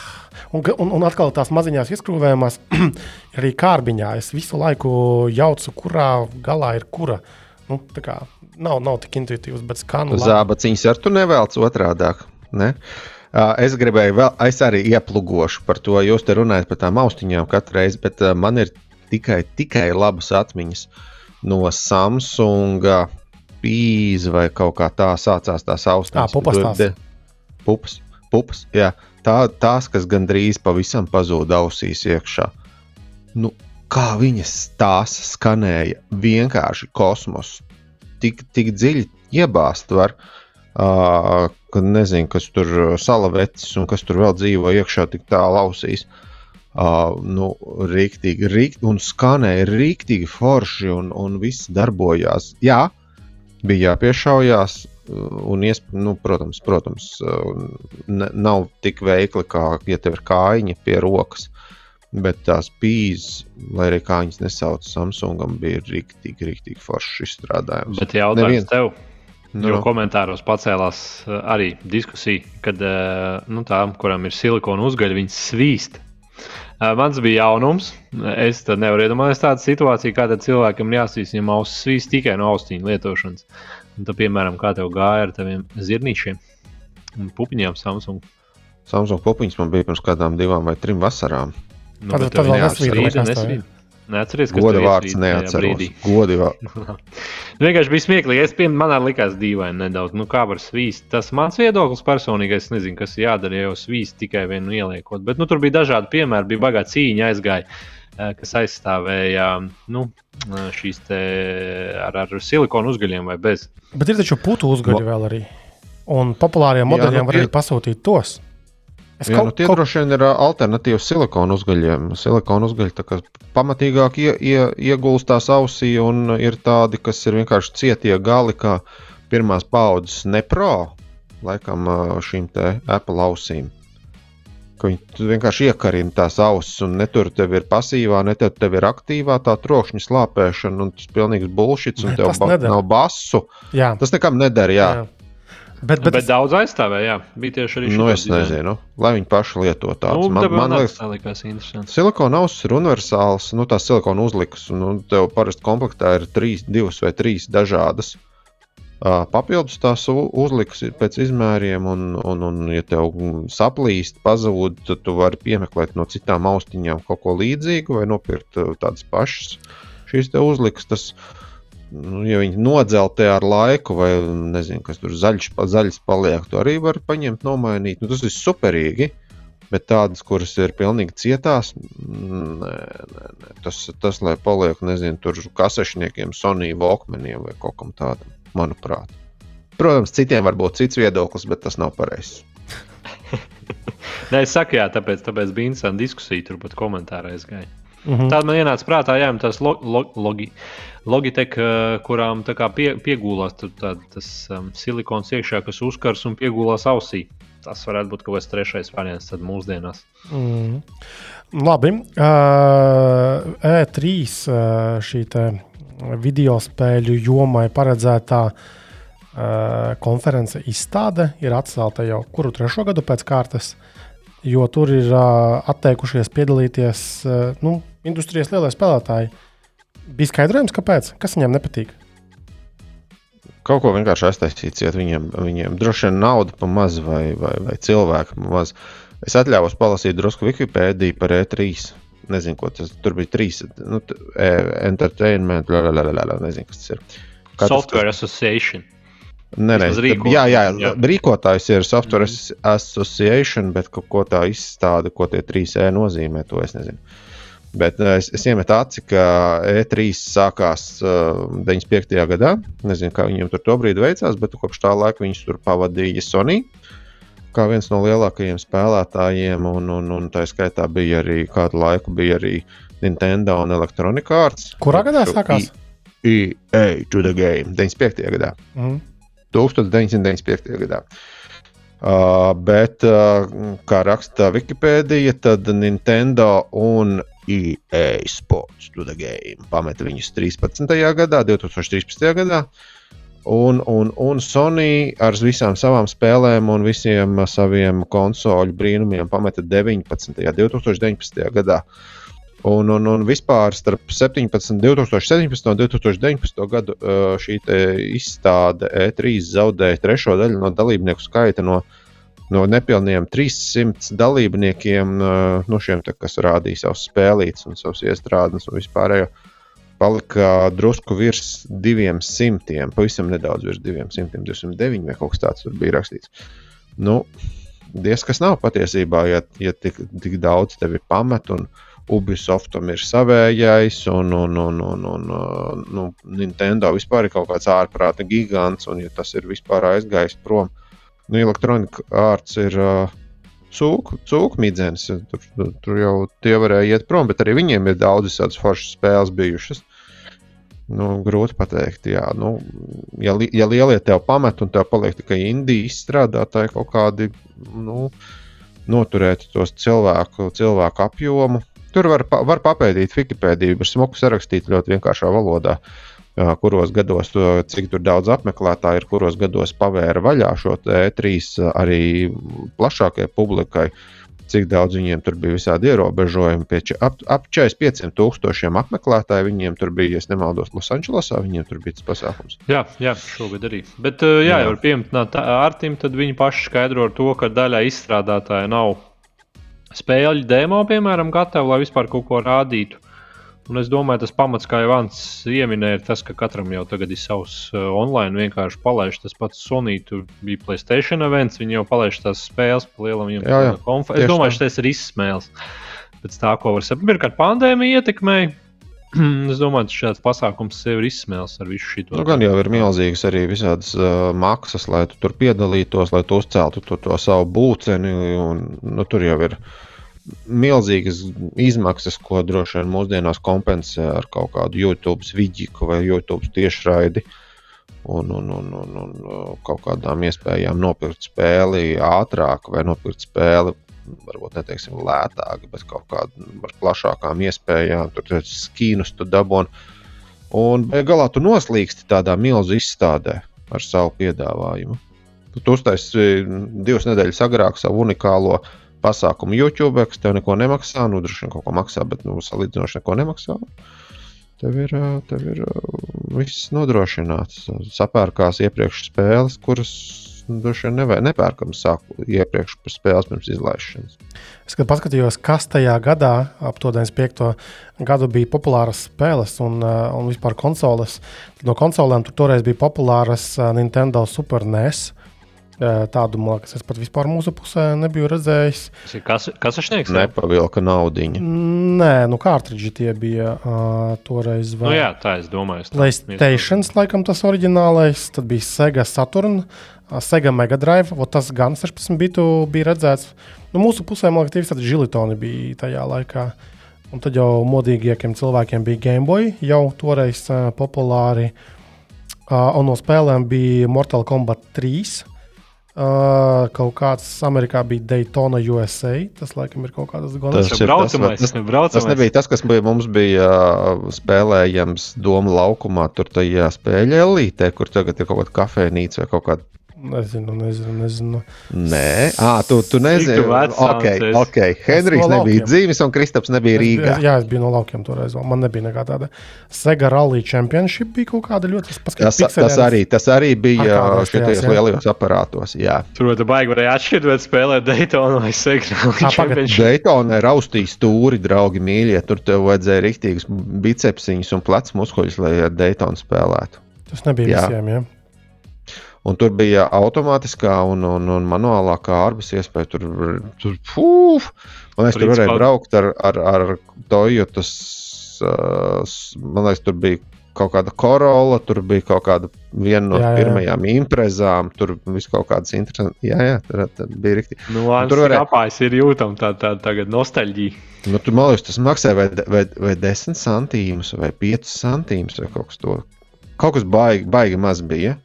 Un, un, un atkal tās maziņās izkrūvējumās, arī kārbiņā. Es visu laiku jaucu, kurā galā ir kura. Nu, kā, nav, nav tik intuitīvs, bet skanu. Zābaciņas ar tu nevēlas otrādāk. Ne? Es gribēju vēl, es arī ieplugošu par to. Jūs te runājat par tām austiņām katru reizi, bet man ir tikai, tikai labas atmiņas no Samsung pīzes vai kaut kā tā sācās tās austiņas. Tā, pupas. Pupas, pupas, jā. Uh, tā, tās, kas gandrīz pavisam pazuda ausīs iekšā. Nu, kā viņas tās skanēja, vienkārši kosmos. Tik, tik dziļi iebāzt var, uh, ka nezinu, kas tur salavecis un kas tur vēl dzīvo iekšā tik tālu ausīs. Uh, nu, rīktīgi, rīktīgi, un skanēja rīktīgi forši, un, un viss darbojās. Jā, bija jāpiešaujās, Un, nu, protams, protams nav tik veikli, kā ja tev ir kājiņa pie rokas. Bet tās pīzes, lai arī kā viņas nesauc Samsungam, bija rīktīgi, rīktīgi forši izstrādājums. Bet jautājums Nevien... tev. Nu, jo komentāros pacēlās arī diskusija, kad nu, tām, kurām ir silikona uzgaļa, viņas svīst. Mans bija jaunums. Es nevaru iedomāties tādu situāciju, kāda cilvēkam jāsvīst, ja ausis svīst tikai no austiņu lietošanas. Un tad, piemēram, kā tev gāja ar taviem zirnīšiem un pupiņām Samsung? Samsung pupiņas man bija pirms kādām divām vai trim vasarām. Nu, tad tad vēl nesvīd. Neatceries, kas Goda vārds neatceros. Godi vārds. nu, vienkārši bija smieklīgi. Es pieņemu, manā likās dīvaini nedaudz. Nu, kā var svīst? Tas mans viedoklis personīgais. Es nezinu, kas jādara, ja jau svīst tikai vienu ieliekot. Bet nu, tur bija dažādi piemēri. Bija bagāta cīņa aizgāja, kas aizstāvēja nu, šīs ar, ar silikonu uzgaļiem vai bez. Bet ir taču putu uzgaļi vēl arī. Un populāriem modeļiem Jā, nu, var arī pasūtīt tos. Es Jā, kaut, nu, tie kaut... droši vien ir alternatīvas silikonu uzgaļiem. Silikonu uzgaļi pamatīgāk ie, ie, iegulstās ausī, un ir tādi, kas ir vienkārši cietie gali, kā pirmās paudzes nepro, laikam šīm te Apple ausīm ka viņi vienkārši iekarina tās ausis, un ne tur tev ir pasīvā, ne tur tev ir aktīvā tā trokšņa slāpēšana, un tas ir pilnīgs bullshit, un ne, tev ba nedara. nav basu. Jā. Tas nekam nedara. Jā. Jā. Bet, Bet, bet daudz aizstāvēja. Jā. Bija tieši arī Nu, šitāds es nezinu, lai viņi paši lieto tādu. Nu, man, man liekas, tas likās interesanti. Silikona ausis ir universāls, nu, tās silikona uzlikas. Nu, tev parasti komplektā ir trīs, divas vai trīs dažādas. Papildus tās u- uzlikas ir pēc izmēriem, un, un, un ja tev saplīst, pazūd, tad tu vari piemeklēt no citām austiņām kaut ko līdzīgu vai nopirkt tādas pašas. Šīs te uzlikas, tas, nu, ja viņi nodzeltē ar laiku, vai nezinu, kas tur zaļš, pa- zaļš paliek, tu arī vari paņemt, nomainīt. Nu, tas ir superīgi. Bet tādas, kuras ir pilnīgi cietās, nē, nē, nē. Tas, tas, lai paliek, nezinu, tur kasešniekiem, Sony Walkmaniem vai kaut kam tādam, manuprāt. Protams, citiem var būt cits viedoklis, bet tas nav pareizs. Nē, es saku, jā, tāpēc, tāpēc bija interesanti diskusija, turpat komentārā aizgāja. Mm -hmm. Tāda man ienāca prātā, jā, tas lo, lo, logi, Logitech, eh, kurām tā kā pie, piegūlās tur tā, tas um, silikons iekšā, kas uzkars un piegūlās ausī. Tas varētu būt kaut kāds trešais variants tad mūsdienās. Mm. Labi. Uh, E3 uh, šī te video spēļu jomai paredzētā uh, konference izstāde ir atcelta jau kuru trešo gadu pēc kārtas, jo tur ir uh, atteikušies piedalīties uh, nu, industrijas lielie spēlētāji. Bija skaidrojums, kāpēc? Kas viņiem nepatīk? Kaut ko vienkārši aiztaisīt, ciet viņiem, viņiem droši vien nauda pa maz vai, vai, vai cilvēku pa maz. Es atļāvos palasīt drusku Wikipēdiju par E3. Nezinu, ko tas tur bija. Trīs, nu, e, entertainment, la, la, la, la, la, nezinu, kas tas ir. Kā tas- Software Association. Nē, nē, rīko- jā, jā, jā. rīkotājs ir Software mm. Association, bet kaut ko tā izstāde, ko tie trīs E nozīmē, to es nezinu. Bet eh, es, es iemetu aci, ka E3 sākās uh, 95. gadā. Nezinu, kā viņiem tur tobrīd veicās, bet kopš tā laika viņus tur pavadīja Sony. Kā viens no lielākajiem spēlētājiem, un, un, un tā skaitā bija arī kādu laiku bija arī Nintendo un Electronic Arts. Kurā gadā sākās? EA to the game 95. gadā. Mm. 1995. gadā. Uh, bet, uh, kā raksta Wikipēdija, tad Nintendo un EA Sports to the game pameta viņus 13. gadā, 2013. gadā. Un, un, un Sony ar visām savām spēlēm un visiem uh, saviem konsoļu brīnumiem pameta 19. un 2019. gadā. Un, un, un vispār starp 17, 2017 un 2019 gadu uh, šī izstāde E3 zaudēja trešo daļu no dalībnieku skaita. No, no nepilniem 300 dalībniekiem, uh, no šiem, te, kas rādīja savus spēlītes un savus iestrādes un vispārējo, palika drusku virs 200, pavisam nedaudz virs 200, 209 vai kaut kas tāds tur bija rakstīts. Nu, Diez kas nav patiesībā, ja, ja tik, tik daudz tevi pamet un Ubisoftam ir savējais, un, un, un, un, un uh, nu, Nintendo vispār ir kaut kāds ārprāta gigants, un ja tas ir vispār aizgājis prom, nu, elektronika ārts ir uh, midzenis. Tur, tur, tur jau tie varēja iet prom, bet arī viņiem ir daudzas tādas foršas spēles bijušas. Nu, grūti pateikt, jā. Nu, ja, li, ja lielie tev pamet un tev paliek tikai indīgi izstrādātāji kaut kādi, nu, noturēt tos cilvēku, cilvēku apjomu. Tur var, pa- var papētīt Wikipēdiju, ir smuku sarakstīt ļoti vienkāršā valodā, kuros gados, cik daudz apmeklētāju ir, kuros gados pavēra vaļā šo E3 arī plašākajai publikai. Cik daudz viņiem tur bija visādi ierobežojumi. Pie ap, ap 45 tūkstošiem apmeklētāju viņiem tur bija, ja nemaldos, Losandželosā. Viņiem tur bija tas pasākums. Jā, jā, šogad arī. Bet, uh, jā, Jā. jau pieminēt Artim, tad viņi paši skaidro ar to, ka daļai izstrādātāji nav spēļu demo, piemēram, gatavi, lai vispār kaut ko rādītu. Un es domāju, tas pamats, kā jau Vants pieminēja, ir tas, ka katram jau tagad ir savs uh, online vienkārši palaiž. Tas pats Sony, tur bija Playstation events, viņi jau palaiž tās spēles pa lielam. viņam Jā, jā, konfa- Es domāju, tas ir izsmēles. Pēc tā, ko var saprast, pirmkārt, pandēmija ietekmēja. es domāju, ka šāds pasākums sev ir izsmēles ar visu šo Nu, gan jau ir milzīgas arī visādas uh, maksas, lai tu tur piedalītos, lai tu uzceltu to, to savu būceni. Un, nu, tur jau ir milzīgas izmaksas, ko droši vien mūsdienās kompensē ar kaut kādu YouTube vidiku vai YouTube tiešraidi. Un, un, un, un, un uh, kaut kādām iespējām nopirkt spēli ātrāk vai nopirkt spēli. Varbūt neteiksim lētāk, bet kaut kādā plašākām iespējām. Tur tas skīnus tu dabūni. Un galā tu noslīksti tādā milzu izstādē ar savu piedāvājumu. Tu uztaisīji divas nedēļas agrāk savu unikālo pasākumu YouTube, kas tev neko nemaksā. Nu, droši vien kaut ko maksā, bet nu, salīdzinoši neko nemaksā. Tev ir, tev ir viss nodrošināts. Sapērkās iepriekš spēles, kuras droši vien nepērkam sāku iepriekš par spēles pirms izlaišanas. Es paskatījos, kas tajā gadā, ap 95. gadu, bija populāras spēles un, un vispār konsoles. No konsolēm tur toreiz bija populāras Nintendo Super NES. Tādu mākslu es pat vispār mūsu pusē nebiju redzējis. Kas, kas ir sniegs? Nepavilka naudiņu. Nē, nu kārtridži tie bija uh, toreiz. Vai... Nu jā, tā es domāju. Playstation, laikam tas oriģinālais, tad bija Sega Saturn, Sega Mega Drive, tas gan 16 bitu bija redzēts. Nu, mūsu pusē, man liekas, tādi žilitoni bija tajā laikā. Un tad jau modīgākiem cilvēkiem bija Game Boy, jau toreiz uh, populāri. Uh, un no spēlēm bija Mortal Kombat 3. Uh, kaut kāds Amerikā bija Daytona, USA. Tas, laikam, ir kaut kāds gala tas, tas, tas, tas, tas nebija tas, kas bija, mums bija uh, spēlējams Doma laukumā, tur tajā spēļu elītē, kur tagad ir kaut kāda kafejnīca vai kaut kāda Nezinu, nezinu. nezinu. Nē, ah, tu, tu nezini. Ok, ok. Henrijs no nebija dzīves, un Kristaps nebija Rīgā. Es, jā, es biju no laukiem toreiz. Man nebija nekā tāda. Sega Rally Championship bija kaut kāda ļoti paskatījuma. Tas, tas, arī, tas arī bija šitajos lielajos aparātos. Jā. Tur tu baigi varēja atšķirt, vai spēlēt Daytonu vai Sega Rally Championship. Daytona raustīja stūri, draugi mīļie. Tur tev vajadzēja riktīgus bicepsiņus un plecs muskuļus, lai ar Daytonu spēlētu. Tas nebija jā. visiem, jā. Un tur bija automātiskā un, un, un manuālā kārbas iespēja. Tur, tur, pūf, man liekas, tur varēja braukt ar, ar, ar Toyotas. Uh, man liekas, tur bija kaut kāda korola, tur bija kaut kāda viena no jā, jā. pirmajām imprezām. Tur viss kaut kādas interesantas. Jā, jā, tur, tur bija rīkti. Nu, tur varēja... apājas ir jūtama tā, tā tagad nostalģija. Nu, tur, man liekas, tas maksā vai, vai, vai 10 centīmus vai 5 centīmus vai kaut kas tāds. Kaut kas baigi, baigi maz bija.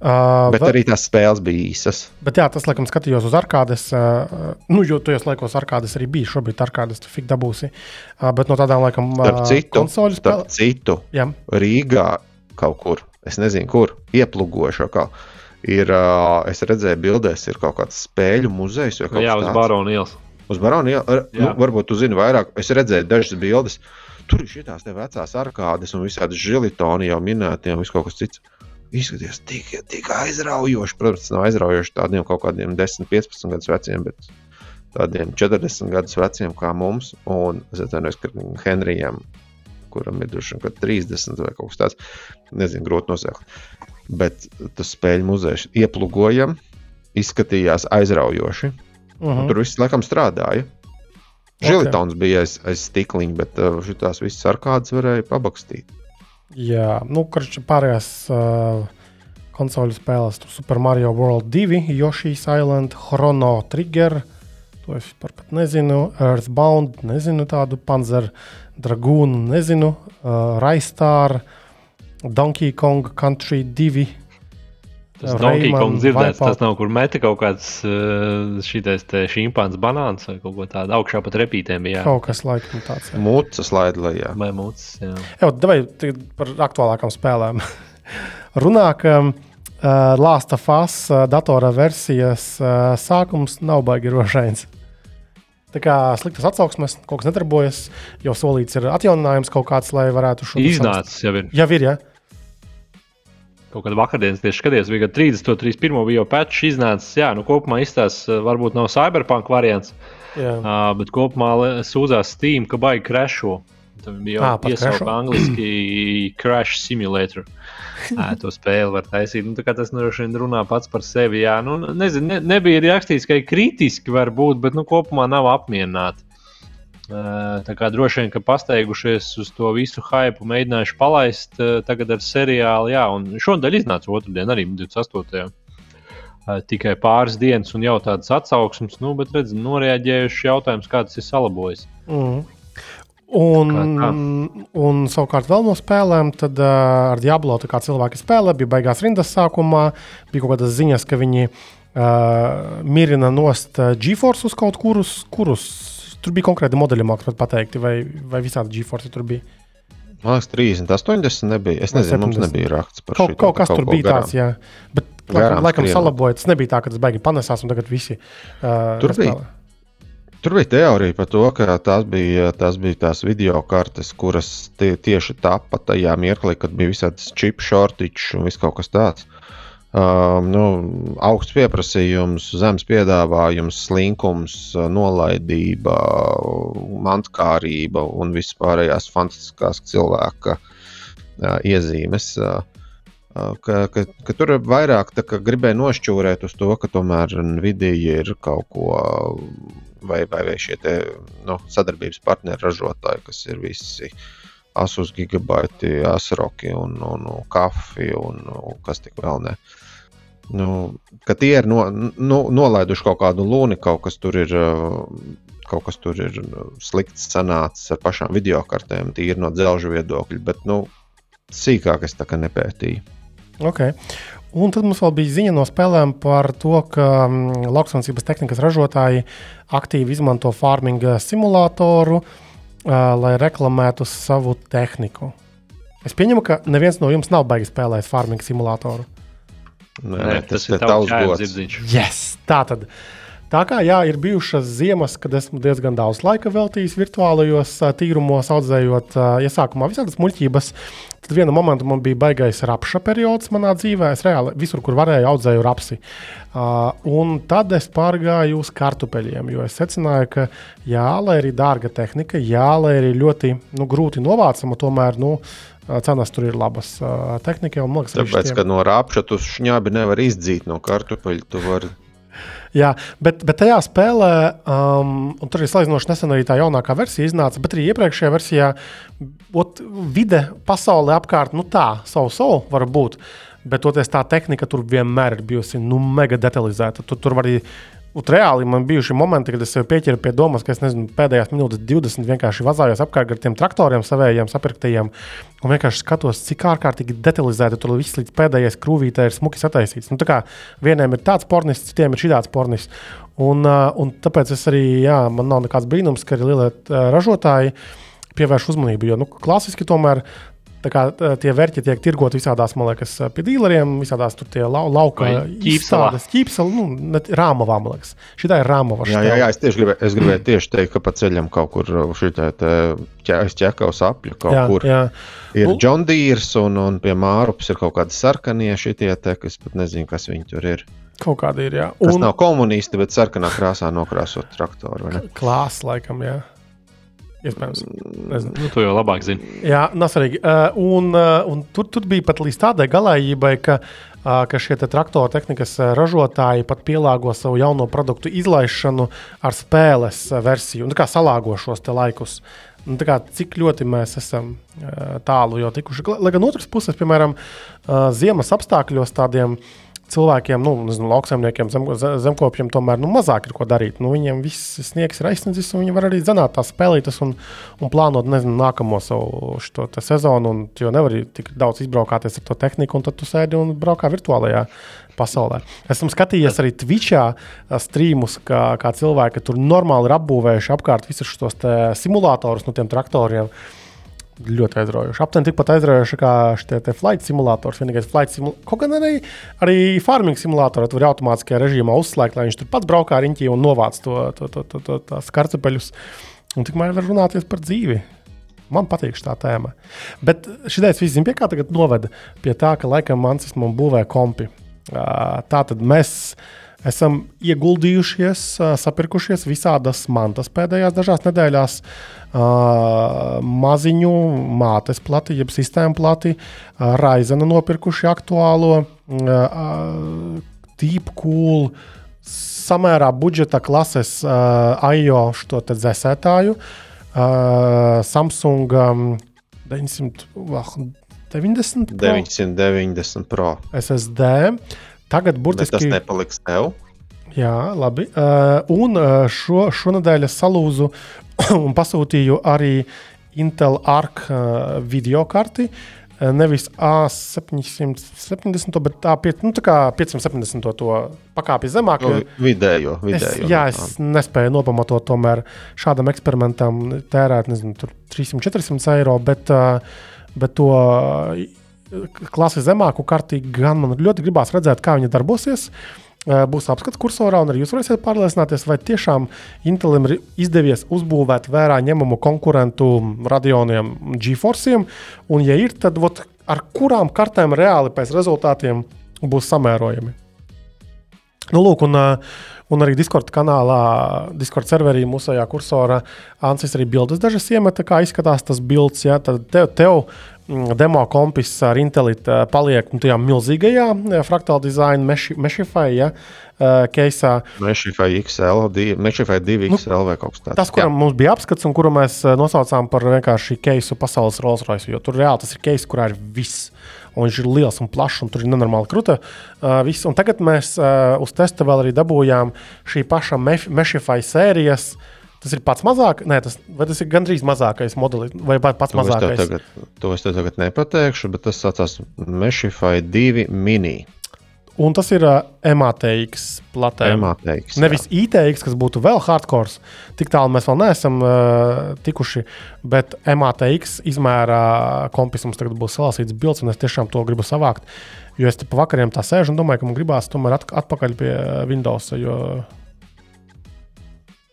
Uh, bet var... arī tās spēles bija īsas. Bet jā, tas, laikam, skatījos uz arkādes. Uh, nu, jo tajos laikos arkādes arī bija. Šobrīd arkādes tu fik dabūsi. Uh, bet no tādām, laikam, uh, konsoļu spēlēm. Citu, jā. Rīgā kaut kur, es nezinu, kur ieplūgošo kaut kā. Ir, uh, es redzēju, bildēs ir kaut kāds spēļu muzejs. Jā, uz Barona ielas. Uz Barona ielas. Nu, varbūt tu zini vairāk. Es redzēju dažas bildes. Tur ir šīs vecās arkādes un visādi žilitoni jau minēti un viss kaut kas cits izskatījās tik, tik aizraujoši. Protams, nav aizraujoši tādiem kaut kādiem 10, 15 gadus veciem, bet tādiem 40 gadus veciem kā mums. Un es atvainojos, Henrijam, kuram ir droši vien 30 vai kaut kas tāds, nezinu, grūti nosaukt. Bet tas spēļu muzejs ieplūgojam, izskatījās aizraujoši. Uh -huh. Tur viss laikam strādāja. Okay. Žilitons bija aiz, aiz stikliņa, bet uh, šīs visas arkādas varēja pabakstīt. Jā, nu, kurš pārējās uh, konsoļu spēles, tur Super Mario World 2, Yoshi's Island, Chrono Trigger, to es pat nezinu, Earthbound, nezinu tādu Panzer Dragoon, nezinu, uh, Raistar, Donkey Kong Country 2. Tas Donkey Kong dzirdēts, Vaipa. tas nav kur meta kaut kāds uh, šitais šīmpāns banāns vai kaut ko tādu augšā pat repītēm. Jā. Kaut kas laikam tāds. Mūcis laid lejā. Vai mūcis, jā. Jā, davai par aktuālākām spēlēm. Runā, ka uh, Lāsta FAS uh, datora versijas uh, sākums nav baigi rožains. Tā kā sliktas atsauksmes, kaut kas nedarbojas, jau solīts ir atjauninājums kaut kāds, lai varētu šo iznācis jau ir. Jau ir, ja? Kaut kādā vakardienas tieši skaties, bija 30, 31 bija jau patch iznācis. Jā, nu kopumā izstāsta, varbūt nav cyberpunk variants, jā. uh, bet kopumā sūdzās Steam, ka baigi crasho. Tam bija jau piesaukt angliski crash simulator. Ā, to spēli var taisīt. Nu, tas nu, runā pats par sevi. Jā, nu, nezinu, ne, nebija rakstīts, ka ir kritiski var būt, bet nu, kopumā nav apmierināti. Tā kā droši vien, ka pasteigušies uz to visu hypu, mēģinājuši palaist tagad ar seriālu. Jā, un šodien iznāca otrdien, arī 28. Tikai pāris dienas un jau tādas atsauksmes, nu, bet redzam, noreaģējuši jautājums, kā tas ir salabojis. Mm. Un, un savukārt vēl no spēlēm, tad uh, ar Diablo cilvēki spēlē, bija beigās rindas sākumā, bija kaut kādas ziņas, ka viņi uh, mirina nost GeForce uz kaut kurus, kurus Tur bija konkrēti modeļi, mākslinieki pateikti, vai, vai visādi GeForce tur bija. Man liekas, 30, 80 nebija. Es nezinu, 70. mums nebija raksts par šo. Kaut, kaut kas kaut tur bija garām. tāds, jā. Bet, laikam, laikam salaboja. Tas nebija tā, ka tas beigās panesās un tagad visi. Uh, tur bija. Tur bija teorija par to, ka tās bija, tās bija tās video kartes, kuras tie, tieši tapa tajā mirklī, kad bija visādas čip shortage un viss kaut kas tāds. Uh, nu, augsts pieprasījums, zemes piedāvājums, slinkums, nolaidība, mantkārība un vispārējās fantastiskās cilvēka uh, iezīmes. Uh, Ka, ka, ka tur vairāk gribēja nošķūrēt uz to, ka tomēr Nvidia ir kaut ko vai, vai, vai šie te, nu, sadarbības partneri ražotāji, kas ir visi Asus gigabaiti, Asroki un, un, un Kafi un, un kas tik vēl ne. Nu, ka tie ir no, nu, nolaiduši kaut kādu lūni, kaut kas tur ir, kaut kas tur ir slikts sanācis ar pašām video kartēm, tīri no dzelžu viedokļa, bet nu, sīkāk es tā kā nepētīju. Okay. Un tad mums vēl bija ziņa no spēlēm par to, ka mm, lauksaimniecības tehnikas ražotāji aktīvi izmanto farminga simulātoru, uh, lai reklamētu savu tehniku. Es pieņemu, ka neviens no jums nav baigts spēlēt farminga simulātoru. Nē, Nē, tas, tas ir tavs gods. Yes, tā tad. Tā kā jā, ir bijušas ziemas, kad esmu diezgan daudz laika veltījis virtuālajos tīrumos, audzējot iesākumā visādas muļķības. Tad vienā momentā man bija baigais rapša periods manā dzīvē. Es reāli visur, kur varēju, audzēju rapsi. Uh, un tad es pārgāju uz kartupeļiem, jo es secināju, ka jā, lai arī dārga tehnika, jā, lai arī ļoti nu, grūti novācama, tomēr nu, cenas tur ir labas uh, tehnikai. Tāpēc, ka no rāpša tu šņābi nevar izdzīt no kartupeļa, tu vari Jā, bet, bet tajā spēlē, um, un tur ir salīdzinoši nesen arī tā jaunākā versija iznāca, bet arī iepriekšējā versijā, ot, vide pasaulē apkārt, nu tā, savu savu var būt. Bet toties tā tehnika tur vienmēr ir bijusi nu, mega detalizēta. Tu, tur var arī Un reāli man bija šie momenti, kad es pieķēru pie domas, ka es nezinu, pēdējās minūtes 20 vienkārši vazājos apkārt ar tiem traktoriem, savējiem, sapirktajiem. Un vienkārši skatos, cik ārkārtīgi detalizēti tur viss līdz pēdējai skrūvītē ir smuki sataisīts. Nu, vieniem ir tāds pornis, citiem ir šāds pornis. Un, un tāpēc es arī, jā, man nav nekāds brīnums, ka arī lielie ražotāji pievērš uzmanību. Jo nu, klasiski tomēr kā, tie vērķi tiek tirgoti visādās, man liekas, pie dīleriem, visādās tur tie lau, lauka izstādes, ķīpseli, nu, rāmavā, man liekas. Šī ir rāmava. Jā, jā, jā, es tieši gribēju, es gribēju tieši teikt, ka pa ceļam kaut kur šī te ķekavas apļu kaut jā, kur. Jā. Ir nu, John Deere un, un pie Mārupas ir kaut kādi sarkanie šitie te, kas pat nezinu, kas viņi tur ir. Kaut kādi ir, jā. Un... Tas nav komunisti, bet sarkanā krāsā nokrāsot traktoru. Klāsts, laikam, jā. Iespējams. Nu, to jau labāk zini. Jā, nesvarīgi. Uh, un, uh, un tur, tur bija pat līdz tādai galējībai, ka, uh, ka šie traktoru tehnikas ražotāji pat pielāgo savu jauno produktu izlaišanu ar spēles versiju, un kā salāgo šos laikus. Un, kā, cik ļoti mēs esam uh, tālu jau tikuši. Lai gan otrs puses, piemēram, uh, ziemas apstākļos tādiem uh, cilvēkiem, nu, nezinu, lauksaimniekiem, zem, zemkopiem tomēr nu, mazāk ir ko darīt. Nu, viņiem viss sniegs ir aizsniedzis, un viņi var arī zināt tās spēlītas un, un plānot nezinu, nākamo savu sezonu. Un, jo nevar tik daudz izbraukāties ar to tehniku, un tad tu sēdi un braukā virtuālajā pasaulē. Esmu skatījies arī Twitchā streamus, kā, kā cilvēki tur normāli ir apbūvējuši apkārt visus šos simulatorus no tiem traktoriem. Uh, ļoti aizraujoši. Aptuveni tikpat aizraujoši kā šie flight simulators. Vienīgais flight simulators, kaut gan arī, arī farming simulātorā tur var automātiskajā režīmā uzslēgt, lai viņš tur pats braukā riņķī un novāc to, to, to, to, to, tās kartupeļus. Un tikmēr var runāties par dzīvi. Man patīk šī tēma. Bet šī ideja vispār pie kā tagad noveda pie tā, ka laikam Mansis mums būvē kompi. Tā tad mēs esam ieguldījušies, sapirkušies visādas mantas pēdējās dažās nedēļās. Maziņu mātes plati, jeb sistēmu plati, Raizena nopirkuši aktuālo, tīpu kūlu, samērā budžeta klases AIO šo dzēsētāju, Samsung 990. 990 Pro. SSD. Tagad burtiski. Bet tas nepaliks tev. Jā, labi. Uh, un uh, šo, šonadēļ es salūzu un pasūtīju arī Intel Arc uh, video karti. nevis A770, bet A5, nu, 570 to pakāpju zemāk. Nu, vidējo, vidējo. Es, jā, es nespēju nopamatot tomēr šādam eksperimentam tērēt nezinu, 300-400 eiro, bet, bet to klasi zemāku kartīgu gan man ļoti gribās redzēt, kā viņa darbosies. Būs apskats kursorā, un arī jūs varēsiet pārliecināties, vai tiešām Intelim ir izdevies uzbūvēt vērā ņemamu konkurentu radioniem, GeForceiem. Un, ja ir, tad ot, ar kurām kartēm reāli pēc rezultātiem būs samērojami. Nu, lūk, un, un arī Discord kanālā, Discord serverī mūsējā kursorā Ansis arī bildes dažas iemeta, kā izskatās tas bilds. Ja, tad tev, tev demo kompis ar Intelītu uh, paliek nu, tajā milzīgajā uh, fraktāla dizaina Meshify ja, keisā. Uh, Meshify XL, Meshify 2 XL nu, vai kaut kas tāds. Tas, kuram Jā. mums bija apskats un kuru mēs nosaucām par vienkārši keisu pasaules Rolls Royce, jo tur reāli tas ir keis, kurā ir viss. Un viņš ir liels un plašs, un tur ir nenormāli krūta. Uh, viss. un tagad mēs uh, uz testa vēl arī dabūjām šī paša Meshify sērijas uh, Tas ir pats mazākais, Nē, tas, tas ir gandrīz mazākais modelis, vai pats to mazākais? Es tagad, to es tev tagad nepateikšu, bet tas saucās Meshify 2 mini. Un tas ir uh, MATX platē. MATX, Nevis jā. ITX, kas būtu vēl hardcore. Tik tālu mēs vēl neesam uh, tikuši. Bet MATX izmērā kompis mums tagad būs salasīts bilds, un es tiešām to gribu savākt. Jo es pa vakariem tā sēžu un domāju, ka man gribās tomēr at atpakaļ pie Windows. Jo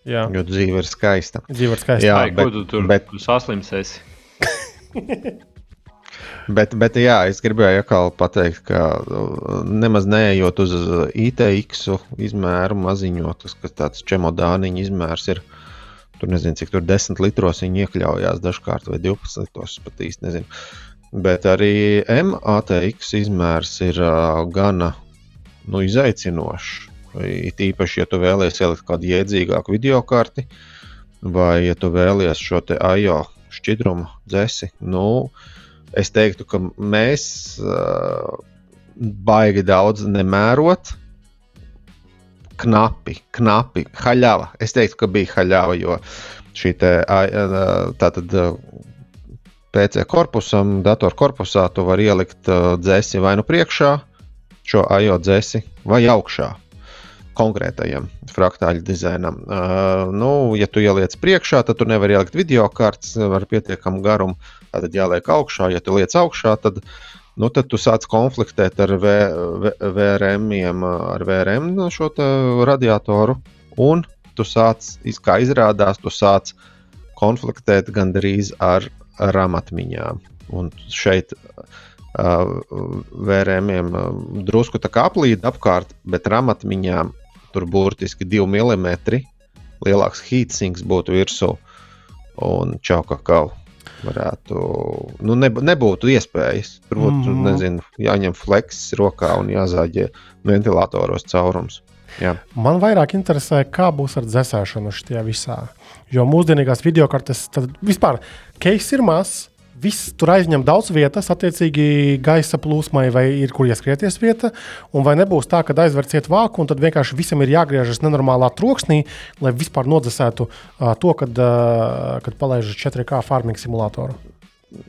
Jā. Jo dzīve ir skaista. Dzīve ir skaista. Jā, Ai, bet, tu tur bet... saslimsies. bet, bet jā, es gribēju atkal pateikt, ka uh, nemaz neejot uz ITX izmēru maziņot, kas tāds čemodāniņa izmērs ir. Tur nezinu, cik tur 10 litros viņi iekļaujās dažkārt, vai 12 litros, pat īsti nezinu. Bet arī MATX izmērs ir uh, gana nu, izaicinošs. It īpaši, ja tu vēlies ielikt kādu jēdzīgāku video karti, vai ja tu vēlies šo te AIO šķidrumu dzēsi, nu, es teiktu, ka mēs uh, baigi daudz nemērot. Knapi, knapi, haļāva. Es teiktu, ka bija haļāva, jo šī te, tātad PC korpusam, datora korpusā tu vari ielikt dzēsi vai nu priekšā, šo AIO dzēsi, vai augšā konkrētajam fraktāļu dizainam. Uh, nu, ja tu ieliec priekšā, tad tu nevari ielikt video kartes ar pietiekamu garumu. Tad jāliek augšā. Ja tu liec augšā, tad, nu, tad tu sāc konfliktēt ar v, v, VRM, ar VRM šo radiatoru. Un tu sāc, kā izrādās, tu sāc konfliktēt gandrīz ar ramatmiņām. Un šeit uh, drusku aplīd apkārt, bet ramatmiņām tur burtiski 2 mm lielāks heatsinks būtu virsū un čauka kaut varētu, nu, ne, nebūtu iespējas. Tur būtu, mm. nezinu, jāņem fleksis rokā un jāzāģē ventilatoros caurums. Jā. Man vairāk interesē, kā būs ar dzēsēšanu šajā visā. Jo mūsdienīgās video kartes, tad vispār keis ir mazs Viss tur aizņem daudz vietas, attiecīgi gaisa plūsmai, vai ir kur ieskrieties vieta. Un vai nebūs tā, ka aizverciet vāku, un tad vienkārši visam ir jāgriežas nenormālā troksnī, lai vispār nodzēsētu uh, to, kad, uh, kad palaiž 4K farming simulātoru?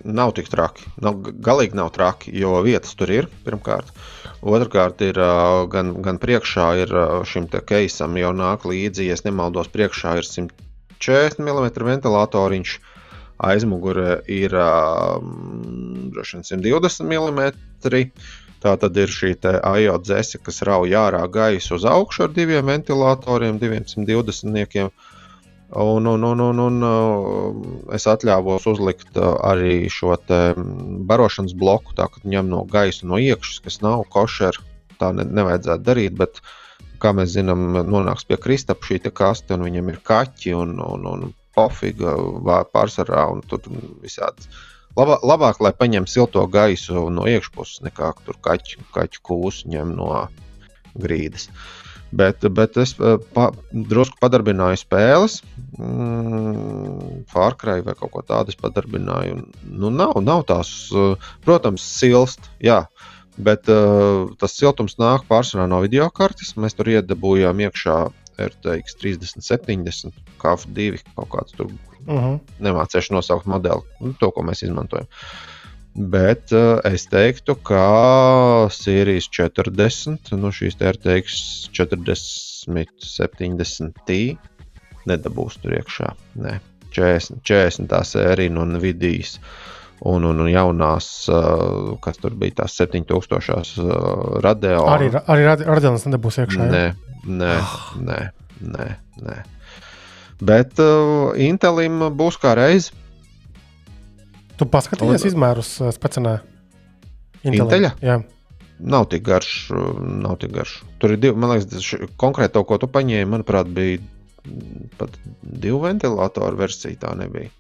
Nav tik traki. Nav, galīgi nav traki, jo vietas tur ir pirmkārt. Otrakārt, ir gan, gan priekšā ir šim keisam jau nāk līdzi, ja nemaldos, priekšā ir 140 mm ventilatoriņš aizmugurē ir um, 120 mm. Tā tad ir šī AIO dzese, kas rauj ārā gaisu uz augšu ar diviem ventilatoriem, 220. Un, un, un, un, un es atļāvos uzlikt arī šo barošanas bloku, tā kā ņem no gaisa no iekšas, kas nav košera. Tā ne, nevajadzētu darīt, bet, kā mēs zinām, nonāks pie kristapa šī kaste, un viņam ir kaķi un, un, un pofiga pārsvarā tur visādi. Labā, labāk, lai paņem silto gaisu no iekšpuses, nekā tur kaķu, kaķu kūsu ņem no grīdas. Bet, bet es pa, drusku padarbināju spēles, mm, Fārkrai vai kaut ko tādu padarbināju. Nu, nav, nav tās, protams, silst, jā, bet uh, tas siltums nāk pārsvarā no video kartes. Mēs tur iedabūjām iekšā RTX 3070, KF2 kaut kāds tur. Uh -huh. Nemācīšu nosaukt modeli, nu, to, ko mēs izmantojam. Bet uh, es teiktu, ka Sīrijas 40, nu šīs RTX 40, 70 T nedabūs tur iekšā. Nē, 40, 40 tā sērija no Nvidijas. Un, un, un jaunās, uh, kas tur bija tās 7000 uh, radio. Arī, arī Radionas nedabūs iekšā. Nē, nē, nē, nē, nē. Bet uh, Intelim būs kā reiz. Tu paskatījies un... izmērus specinē? Inteļa? Jā. Nav tik garš, nav tik garš. Tur ir divi, man liekas, konkrēti to, ko tu paņēmi, manuprāt, bija pat divu ventilatoru versija. Tā nebija.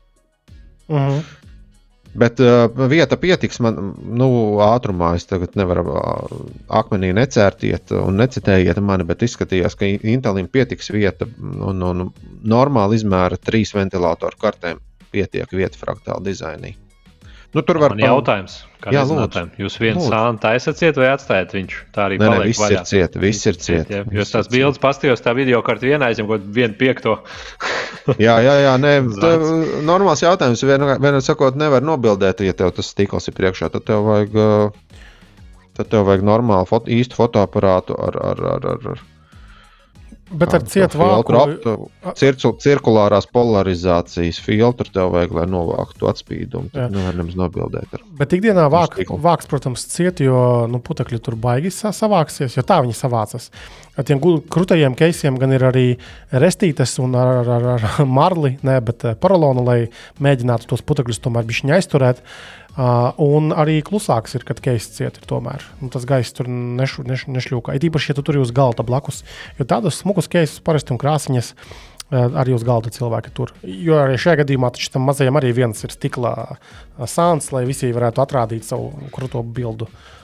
Uh mhm. Bet uh, vieta pietiks man, nu, ātrumā. Es tagad nevaru uh, akmenī necērtiet un necitējiet mani, bet izskatījās, ka Intelim pietiks vieta un, un normāli izmēra trīs ventilatoru kartēm pietiek vieta fraktāla dizainī. Nu, tur var būt jautājums, ir jautājuma. Jūs vienu sānu taisat ciet vai atstājat viņš? Tā arī nē, nē, viss vaļā. ir ciet, viss ir ciet. ciet jo tās bildes pastījos, tā video kartu vienā aizņem kaut vienu piekto. jā, jā, jā, nē, tev, normāls jautājums. Vienā vien, sakot, nevar nobildēt, ja tev tas stikls ir priekšā, tad tev vajag, tad tev vajag normālu, foto, īstu fotoaparātu ar, ar, ar, ar, ar Bet ar cietu vāku. Cirkul, cirkulārās polarizācijas filtru tev vajag, lai novāktu atspīdumu. Tad nevar nemaz nobildēt. Ar, Bet ikdienā vāk, vāks, protams, ciet, jo nu, putekļi tur baigi savāksies, jo tā viņi savācas. Ar tiem krūtajiem keisiem gan ir arī restītes un ar, ar, ar marli, ne, bet eh, paralonu, lai mēģinātu tos putekļus tomēr bišķiņa aizturēt. Uh, un arī klusāks ir, kad keisas ciet. Ir tomēr. Un tas gaiss tur nešu, neš, nešļūkā. It īpaši, ja tu tur uz galda blakus. Jo tādus smukus keisus parasti un krāsiņas uh, arī uz galda cilvēki tur. Jo arī šajā gadījumā tam mazajam arī viens ir stikla sāns, lai visi varētu atrādīt savu krūto bildu. Uh,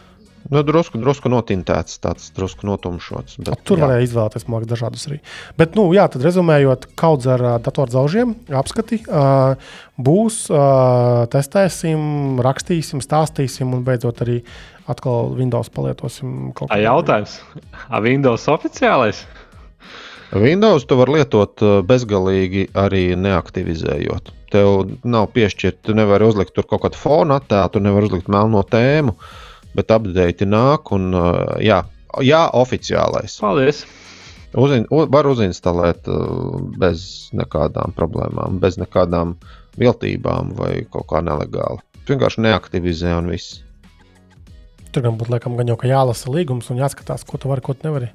Nu, drusku, drusku notintēts, tāds drusku notumšots. Bet, Tur jā. varēja izvēlēties mākslinieks dažādus arī. Bet, nu, jā, tad rezumējot, kaudz ar datorzaužiem, apskati, uh, būs, uh, testēsim, rakstīsim, stāstīsim un beidzot arī atkal Windows palietosim. A jautājums, a Windows oficiālais? Windows tu vari lietot bezgalīgi arī neaktivizējot. Tev nav piešķirta, tu nevari uzlikt tur kaut kādu fonu attēlu, tu nevari uzlikt melno tēmu. Uh, bet update nāk. Un, jā, jā, oficiālais. Paldies! Uzin, var uzinstalēt uh, bez nekādām problēmām, bez nekādām viltībām vai kaut kā nelegāli. Vienkārši neaktivizē un viss. Tur gan būtu laikam, gan jau ka jālasa līgums un jāskatās, ko tu vari, ko tu nevari.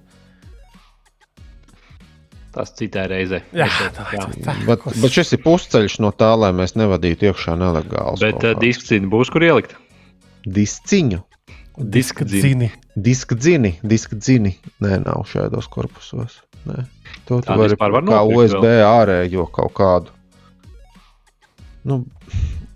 Tas citai reizei. Jā, tā. Tā, bet, bet šis ir pusceļš no tā, lai mēs nevadītu iekšā nelegāli. Bet uh, diskusija būs, kur ielikt? Disciņu. Diska dzini. Diska dzini, diska dzini. Nē, nav šādos korpusos. Nē. To tu vari var kā USB vēl. ārējo kaut kādu. Nu,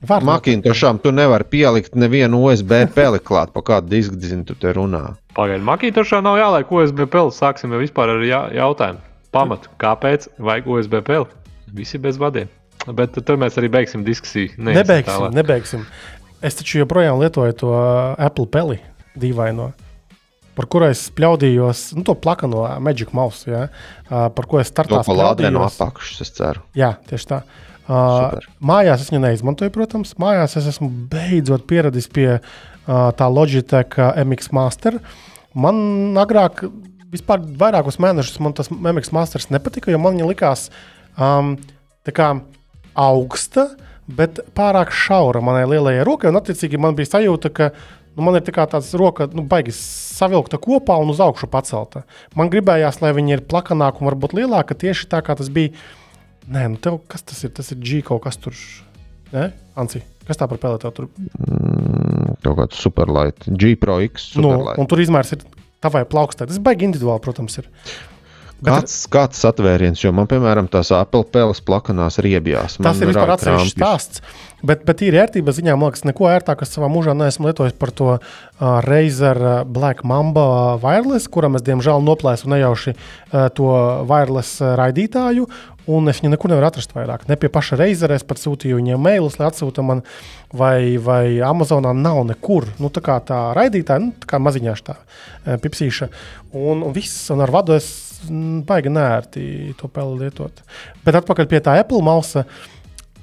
Makintošām tu nevari pielikt nevienu USB peli klāt, pa kādu disku dzini tu te runā. Pagaidiet, Makintošā nav jāliek USB peli. Sāksim jau vispār ar jā, jautājumu. Pamatu, kāpēc vajag USB peli? Visi bez vadiem. Bet tad mēs arī beigsim diskusiju. Nebeigsim, tālāk. nebeigsim. Es taču joprojām lietoju to Apple peli dīvaino. Par kuru es spļaudījos, nu, to plakano Magic Mouse, ja, par ko es startā spēlēju. no apakšas, es ceru. Jā, tieši tā. Uh, mājās es viņu neizmantoju, protams. Mājās es esmu beidzot pieradis pie uh, tā Logitech MX Master. Man agrāk, vispār vairākus mēnešus, man tas MX Masters nepatika, jo man viņa likās um, tā kā augsta, bet pārāk šaura manai lielajai rokai. Un, attiecīgi, man bija sajūta, ka Nu, man ir tā tāds roka, nu, baigi savilkta kopā un uz augšu pacelta. Man gribējās, lai viņi ir plakanāki un varbūt lielāki, tieši tā kā tas bija. Nē, nu, tev, kas tas ir? Tas ir G kaut kas tur. Nē, Anci, kas tā par pelēto tur? Mm, kaut kāds superlight, G Pro X. Nu, superlight. Nu, un tur izmērs ir tavai plaukstē. Tas baigi individuāli, protams, ir. Kāds, kāds atvēriens, jo man, piemēram, tās Apple peles plakanās riebjās. Tas ir vispār atsevišķs stāsts. Bet, bet ir ērtība ziņā, man liekas, neko ērtākas savā mūžā neesmu lietojis par to uh, Razer Black Mamba wireless, kuram es diemžēl noplēsu nejauši uh, to wireless raidītāju. Un es viņu nekur nevaru atrast vairāk. Ne pie paša Razera es pat sūtīju viņiem mailus, lai atsūta man, vai, vai Amazonā nav nekur. Nu, tā kā tā raidītāja, nu, tā kā maziņā tā pipsīša. Un, un viss, un ar vadu es baigi nērti to peli lietot. Bet atpakaļ pie tā Apple mausa.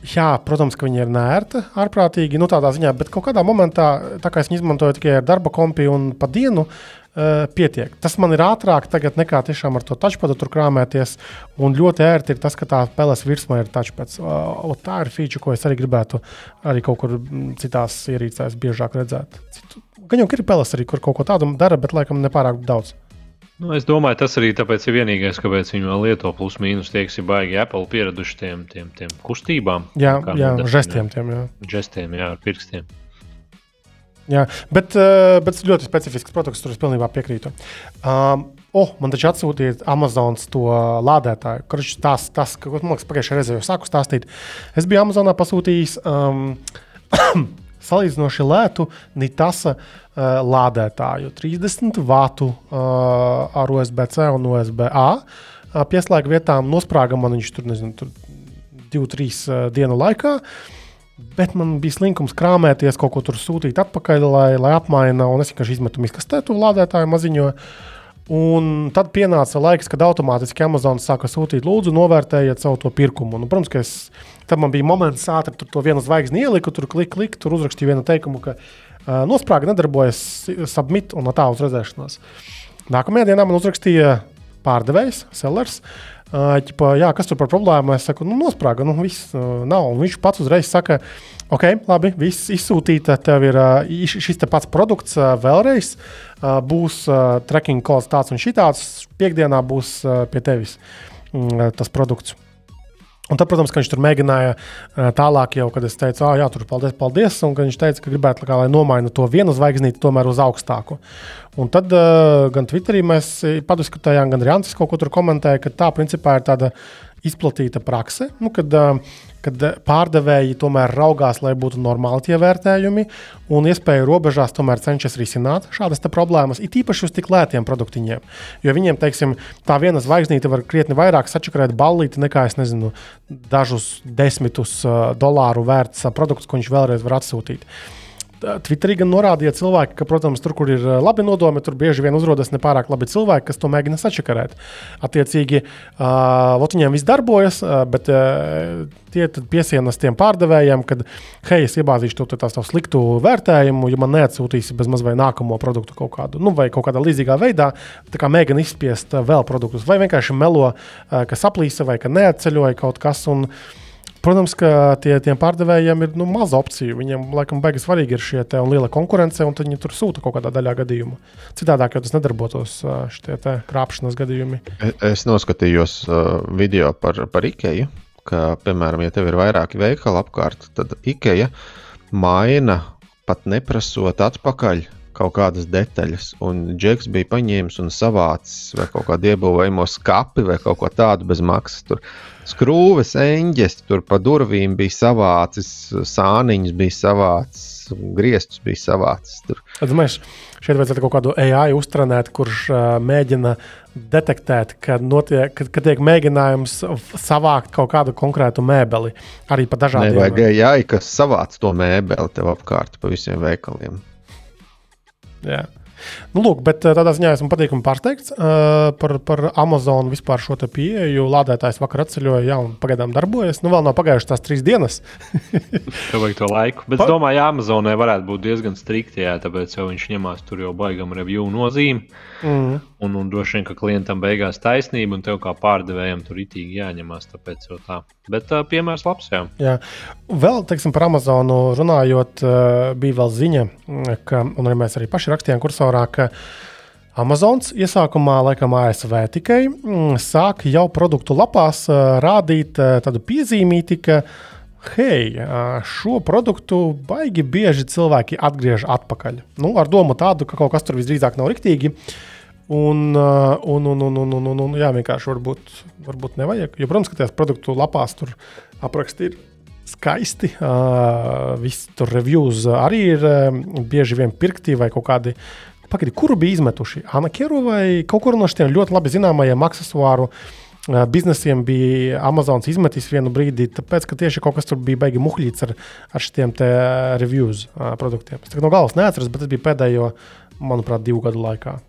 Jā, protams, ka viņi ir nērti, ārprātīgi, nu tādā ziņā, bet kaut kādā momentā, tā kā es viņu izmantoju tikai ar darba kompi un pa dienu, uh, pietiek. Tas man ir ātrāk tagad nekā tiešām ar to touchpadu tur krāpēties. Un ļoti ērti ir tas, ka tā peles virsma ir touchpads. Uh, tā ir feature, ko es arī gribētu arī kaut kur mm, citās ierīcēs biežāk redzēt. Citu, gan jau ir peles arī, kur kaut ko tādu dara, bet laikam nepārāk daudz. Nu, es domāju, tas arī tāpēc ir vienīgais, kāpēc viņi vēl lieto plus mīnus. Tieksim, baigi Apple pieraduši tiem, tiem, tiem kustībām. Jā, jā žestiem tiem. Jā. Žestiem, jā, ar pirkstiem. Jā, bet, uh, bet ļoti specifisks produkts, tur es pilnībā piekrītu. Um, Oh, man taču atsūtīja Amazonas to lādētāju. Kurš tas, tas, ko man liekas, pagājušajā reizē jau sāku stāstīt. Es biju Amazonā pasūtījis um, salīdzinoši lētu Nitasa uh, lādētāju, 30 vatu uh, ar USB-C un USB-A. Uh, pieslēga vietām nosprāga man viņš tur, nezinu, tur 2-3 uh, dienu laikā. Bet man bija slinkums krāpēties, kaut ko tur sūtīt atpakaļ, lai, lai apmaina. Es vienkārši izmetu miskastē to lādētāju maziņo. Un tad pienāca laiks, kad automātiski Amazon sāka sūtīt, lūdzu, novērtējiet savu to pirkumu. Un, protams, ka es Tad man bija moments, ātri tur to vienu zvaigzni ieliku, tur klik, klik, tur uzrakstīju vienu teikumu, ka uh, nosprāga nedarbojas, submit un no tā uz redzēšanos. Nākamajā dienā man uzrakstīja pārdevējs, sellers. Ķipa, jā, kas tur par problēmu? Es saku, nu, nosprāga, nu, viss nav. Un viņš pats uzreiz saka, ok, labi, viss izsūtīta, tev ir šis te pats produkts vēlreiz. Būs tracking kods tāds un šitāds. Piekdienā būs pie tevis tas produkts. Un tad, protams, viņš tur mēģināja tālāk, jau, kad es teicu, ah, jā, tur paldies, paldies. Un viņš teica, ka gribētu, kā, lai nomaina to vienu zvaigznīti tomēr uz augstāku. Un tad uh, gan Twitterī mēs padiskutējām, gan arī Ancis kaut ko tur komentēja, ka tā principā ir tāda izplatīta prakse, nu, kad, kad pārdevēji tomēr raugās, lai būtu normāli tie vērtējumi, un iespēju robežās tomēr cenšas risināt šādas problēmas, it īpaši uz tik lētiem produktiņiem. Jo viņiem, teiksim, tā viena zvaigznīte var krietni vairāk sačakarēt ballīti nekā, es nezinu, dažus desmitus dolāru vērts produkts, ko viņš vēlreiz var atsūtīt. Twitterī gan norādīja cilvēki, ka, protams, tur, kur ir labi nodomi, tur bieži vien uzrodas nepārāk labi cilvēki, kas to mēģina sačakarēt. Attiecīgi, uh, viņiem viss darbojas, uh, bet uh, tie piesienas tiem pārdevējiem, kad, hei, es iebāzīšu to tādu sliktu vērtējumu, ja man neatsūtīsi bez maz vai nākamo produktu kaut kādu, nu, vai kaut kādā līdzīgā veidā, tā kā mēģina izspiest vēl produktus, vai vienkārši melo, uh, ka saplīsa vai ka neatceļoja kaut kas. Un, uh, Protams, ka tie, tiem pārdevējiem ir nu, maz opciju. Viņiem, laikam, beigas svarīgi ir šie liela konkurence, un viņi tur sūta kaut kādā daļā gadījumā. Citādāk jau tas nedarbotos šie krāpšanas gadījumi. Es noskatījos video par, par IKEA, ka, piemēram, ja tev ir vairāki veikali apkārt, tad IKEA maina pat neprasot atpakaļ kaut kādas detaļas. Un Džeks bija paņēmis un savācis vai kaut kādu iebūvējumu skapi vai kaut ko tādu bez maksas. Tur skrūves eņģes, tur pa durvīm bija savācis, sāniņus bija savācis, griestus bija savācis. Tur. Tad, mēs šeit vajadzētu kaut kādu AI uztrenēt, kurš uh, mēģina detektēt, kad, notiek, kad, kad tiek mēģinājums savākt kaut kādu konkrētu mēbeli. Arī pa dažādiem. Nevajag AI, kas savāc to mēbeli tev apkārt pa visiem veikaliem. Jā. Nu, lūk, bet eh, tādā ziņā esmu patīkami pārsteigts uh, par, par Amazon vispār šo pieeju. Lādētājs vakar atceļoja, jā, un pagaidām darbojas. Nu, vēl nav pagājušas tās trīs dienas. Tev vajag to laiku. Bet pa... es domāju, ka Amazonē varētu būt diezgan strikti, jā, tāpēc jau viņš ņemās tur jau baigam review nozīmi. Mm. Un, un droši vien, ka klientam beigās taisnība, un tev kā pārdevējam tur itīgi jāņemās. Tāpēc jau tā. Bet uh, piemērs labs. Jā. jā. Vēl, teiksim, par Amazonu runājot, uh, bija vēl ziņa, ka, un arī mēs arī paši rakstījām kursorā, ka Amazons iesākumā, laikam, ASV tikai mm, sāk jau produktu lapās uh, rādīt uh, tādu piezīmīti, ka hei, šo produktu baigi bieži cilvēki atgriež atpakaļ. Nu, ar domu tādu, ka kaut kas tur visdrīzāk nav riktīgi. Un, un, un, un, un, un, un, un jā, vienkārši varbūt, varbūt nevajag. Jo, protams, ka tajās produktu lapās tur apraksti ir skaisti. Uh, Visi tur reviews arī ir uh, bieži vien pirkti vai kaut kādi. Pagaidiet, kuru bija izmetuši? Anakeru vai kaut kur no šiem ļoti labi zināmajiem aksesuāru uh, biznesiem bija Amazons izmetis vienu brīdi, tāpēc, ka tieši kaut kas tur bija baigi muhļīts ar, ar šiem te reviews uh, produktiem. Es no galvas neatceros, bet tas bija pēdējo, manuprāt, divu gadu laikā.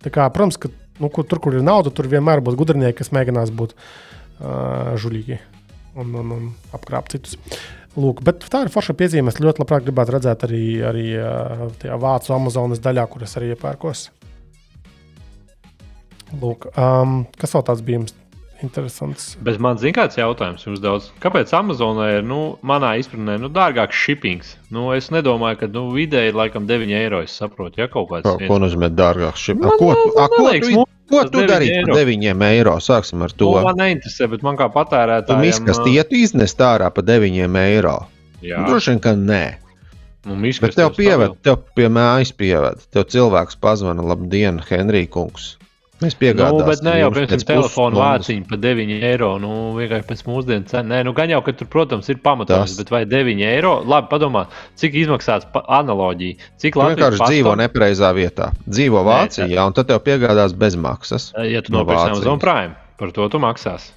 Kā, protams, ka nu, kur, tur, kur ir nauda, tur vienmēr būs gudrinieki, kas mēģinās būt uh, žulīgi. un, un, un apkrāpt citus. Lūk, bet tā ir forša piezīme. Es ļoti labprāt gribētu redzēt arī, arī tajā vācu Amazonas daļā, kur es arī iepērkos. Lūk, um, kas vēl tāds bija? Interesants. Bet man zina, kāds jautājums jums daudz. Kāpēc Amazonē ir, nu, manā izpratnē, nu, dārgāks shippings? Nu, es nedomāju, ka, nu, vidēji laikam 9 eiro. Es saprotu, ja kaut kāds. Ko, ko nozīmē dārgāks shipping? Man, Ko, tu- man a, ko neliekas, tu, ko tu 9 darītu eiro. par 9 eiro? Sāksim ar to. To man neinteresē, bet man kā Tu patērētājam. miskastietu iznest ārā par 9 eiro. Jā, Droši vien, ka nē. nu, Bet miskas tev tev pieved, tev pie mājas pieved. Tev cilvēks pazvana, labdien, Henrij kungs. Mēs Nu, piegādāsim. bet ne jau pēc telefona pusstundas. vāciņa par 9 eiro. Nu, vienkārši pēc mūsdienu cenas. Nē, nu, gan jau, ka tur, protams, ir pamatojums, bet vai 9 eiro? Labi, padomā, cik izmaksās analoģija. Cik Latvijas vienkārši dzīvo pastam- nepareizā vietā. Dzīvo Nē, Vācijā, un tad tev piegādās bez maksas. Ja tu no Vācijas. Amazon Prime, par to tu maksās.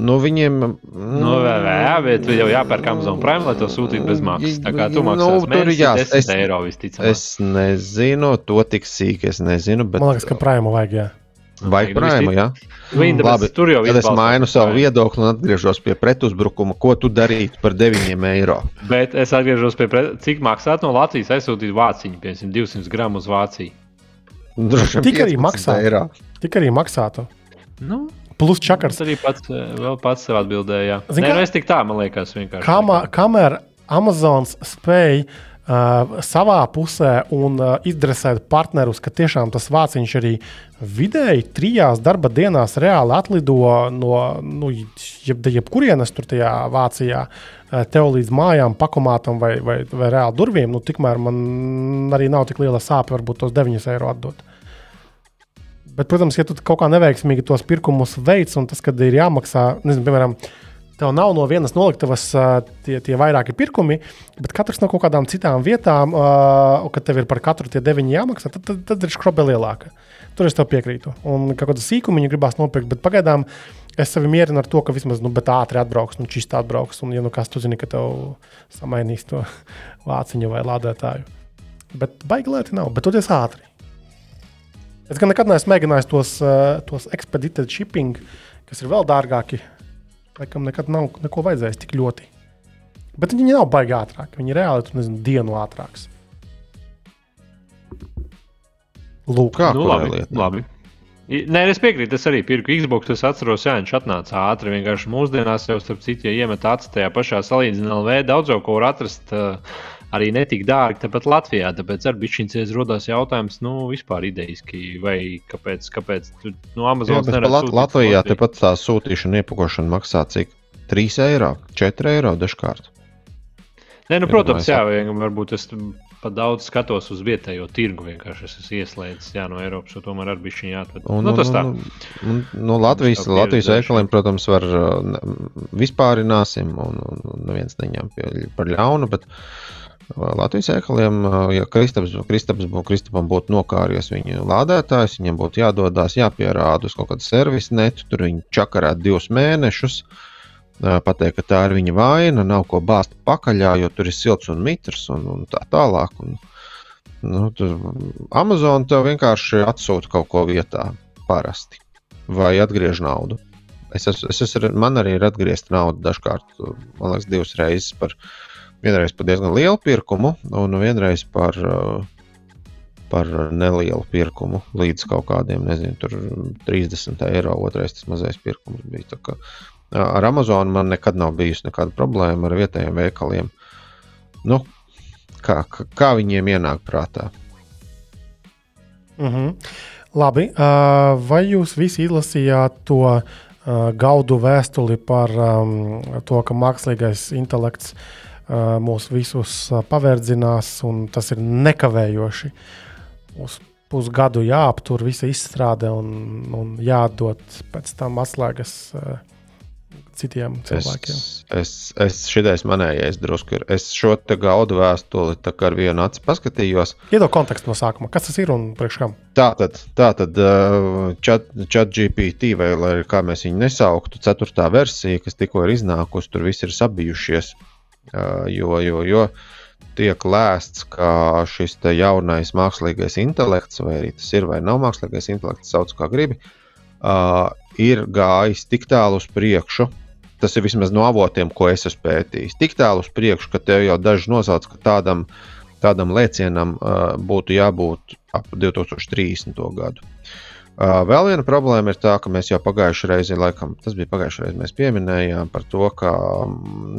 Nu, viņiem. Nu, jā, jā, bet jau jāpērk Amazon Prime, lai to sūtītu bez maksas. Tā kā tu Nu, maksās tur mēnesī jā, 10 es- eiro visticamāk. Es nezinu, to tik sīki es nezinu. Bet, Man liekas, ka prāmu vajag. Jā. Vajag prāmu, jā. Viņa Labi, tāpēc tur jau Tad es mainu savu Prime. viedokli un atgriežos pie pretuzbrukuma. Ko tu darītu par 9 eiro? Bet es atgriežos pie tā, cik maksāt no Latvijas aizsūtīt vāciņu, piemēram, 200 gramus uz Vāciju. Droši vien Tik arī 15 maksā. eiro. Tik arī maksātu. Nu, Plus Tas čakars. arī pats, eh, vēl pats sev atbildēja. Zini Nē, kā? nu es tik tā, man liekas, vienkārši. Kamā, kamēr Amazons spēja uh, savā pusē un uh, izdresēt partnerus, ka tiešām tas vāciņš arī vidēji trijās darba dienās reāli atlido no nu, jeb, jebkurienes tur tajā Vācijā. Tev līdz mājām, pakomātam vai, vai, vai reāli durvīm, nu, tikmēr man arī nav tik liela sāpe, varbūt tos 9 eiro atdot. Bet, protams, ja tu kaut kā neveiksmīgi tos pirkumus veids, un tas, kad ir jāmaksā, nezinu, piemēram, tev nav no vienas noliktavas tie, tie vairāki pirkumi, bet katrs no kaut kādām citām vietām, un kad tev ir par katru tie deviņi jāmaksā, tad, tad, tad ir skrobe lielāka. Tur es tev piekrītu. Un kaut kādu sīkumu gribās nopirkt, bet pagaidām es sevi mierinu ar to, ka vismaz nu, ātri atbrauks, nu, čist atbrauks. Un, ja nu kas tu zini, ka tev samainīs to vāciņu vai lādētāju. Bet baigi lēti nav, bet toties ātri. Es gan nekad neesmu mēģinājis tos, uh, tos expedited shipping, kas ir vēl dārgāki. Laikam nekad nav neko vajadzējis tik ļoti. Bet viņi nav baigi ātrāki. Viņi reāli tur nezinu, dienu ātrāks. Lūk, Kā Nu, labi, lietai? labi. Nē, es piekrītu. Es arī pirku Xbox. Es atceros, ka viņš atnāca ātri. Vienkārši mūsdienās jau, starp citu, ja iemet acis tajā pašā salīdzināmā veidā, daudz jau ko var atrast. Uh, arī netik dārgi, tāpat Latvijā. Tāpēc ar bišķiņcies rodās jautājums, nu, vispār idejiski, vai kāpēc, kāpēc tu Amazonas bet neredz Lat Latvijā tepat tā sūtīšana, iepakošana maksā cik? 3 eiro, 4 eiro dažkārt. Nē, nu, protams, jā, varbūt es pat daudz skatos uz vietējo tirgu. Vienkārši es esmu ieslēdzis jā, no Eiropas, jo tomēr ar bišķiņu jāatved. Un, Nu, tas tā. un, no Latvijas, Latvijas veikaliem, protams, var vispārināsim, un, un, neviens neņem par ļaunu. Bet uh, Latvijas veikaliem, uh, ja Kristaps, Kristaps Kristapam būtu nokāries viņa lādētājs, viņam būtu jādodas, jāpierāda uz kaut kādu servisu netu, tur viņi čakarētu divus mēnešus. Pateikt, ka tā ir viņa vaina, nav ko bāzt pakaļā, jo tur ir silts un mitrs un, un tā tālāk. Un, nu, tur Amazon tev vienkārši atsūta kaut ko vietā parasti vai atgriež naudu. Es esmu, es esmu, man arī ir atgriezta nauda dažkārt, man liekas, divas reizes par, vienreiz par diezgan lielu pirkumu un vienreiz par, uh, par nelielu pirkumu līdz kaut kādiem, nezinu, tur 30 eiro, otrais tas mazais pirkums bija. Kā, uh, Ar Amazonu man nekad nav bijusi nekāda problēma ar vietējiem veikaliem. Nu, kā, kā- viņiem ienāk prātā? Mhm. Labi, uh, vai jūs visi izlasījāt to gaudu vēstuli par um, to, ka mākslīgais intelekts uh, mūs visus paverdzinās, un tas ir nekavējoši? Uz pusgadu jāaptur visa izstrāde un, un jādod pēc tam atslēgas citiem cilvēkiem. Es, es, es šitais manējais drusku ir. Es šo te gaudu vēstuli tā kā ar vienu aci paskatījos. Iedod kontekstu no sākuma, kas tas ir un priekš kam. Tā tad, tā tad uh, chat, chat GPT, vai kā mēs viņu nesauktu, ceturtā versija, kas tikko ir iznākusi, tur viss ir sabijušies. Uh, jo, jo, jo tiek lēsts, ka šis jaunais mākslīgais intelekts, vai arī tas ir vai nav mākslīgais intelekts, sauc kā gribi, ir gājis tik tālu uz priekšu, tas ir vismaz no avotiem, ko es esmu pētījis. Tik tālu uz priekšu, ka tev jau daži nosauc, ka tādam, tādam lēcienam uh, būtu jābūt ap 2030. gadu. Uh, vēl viena problēma ir tā, ka mēs jau pagājušajā reizē, laikam, tas bija pagājušajā reizē, mēs pieminējām par to, ka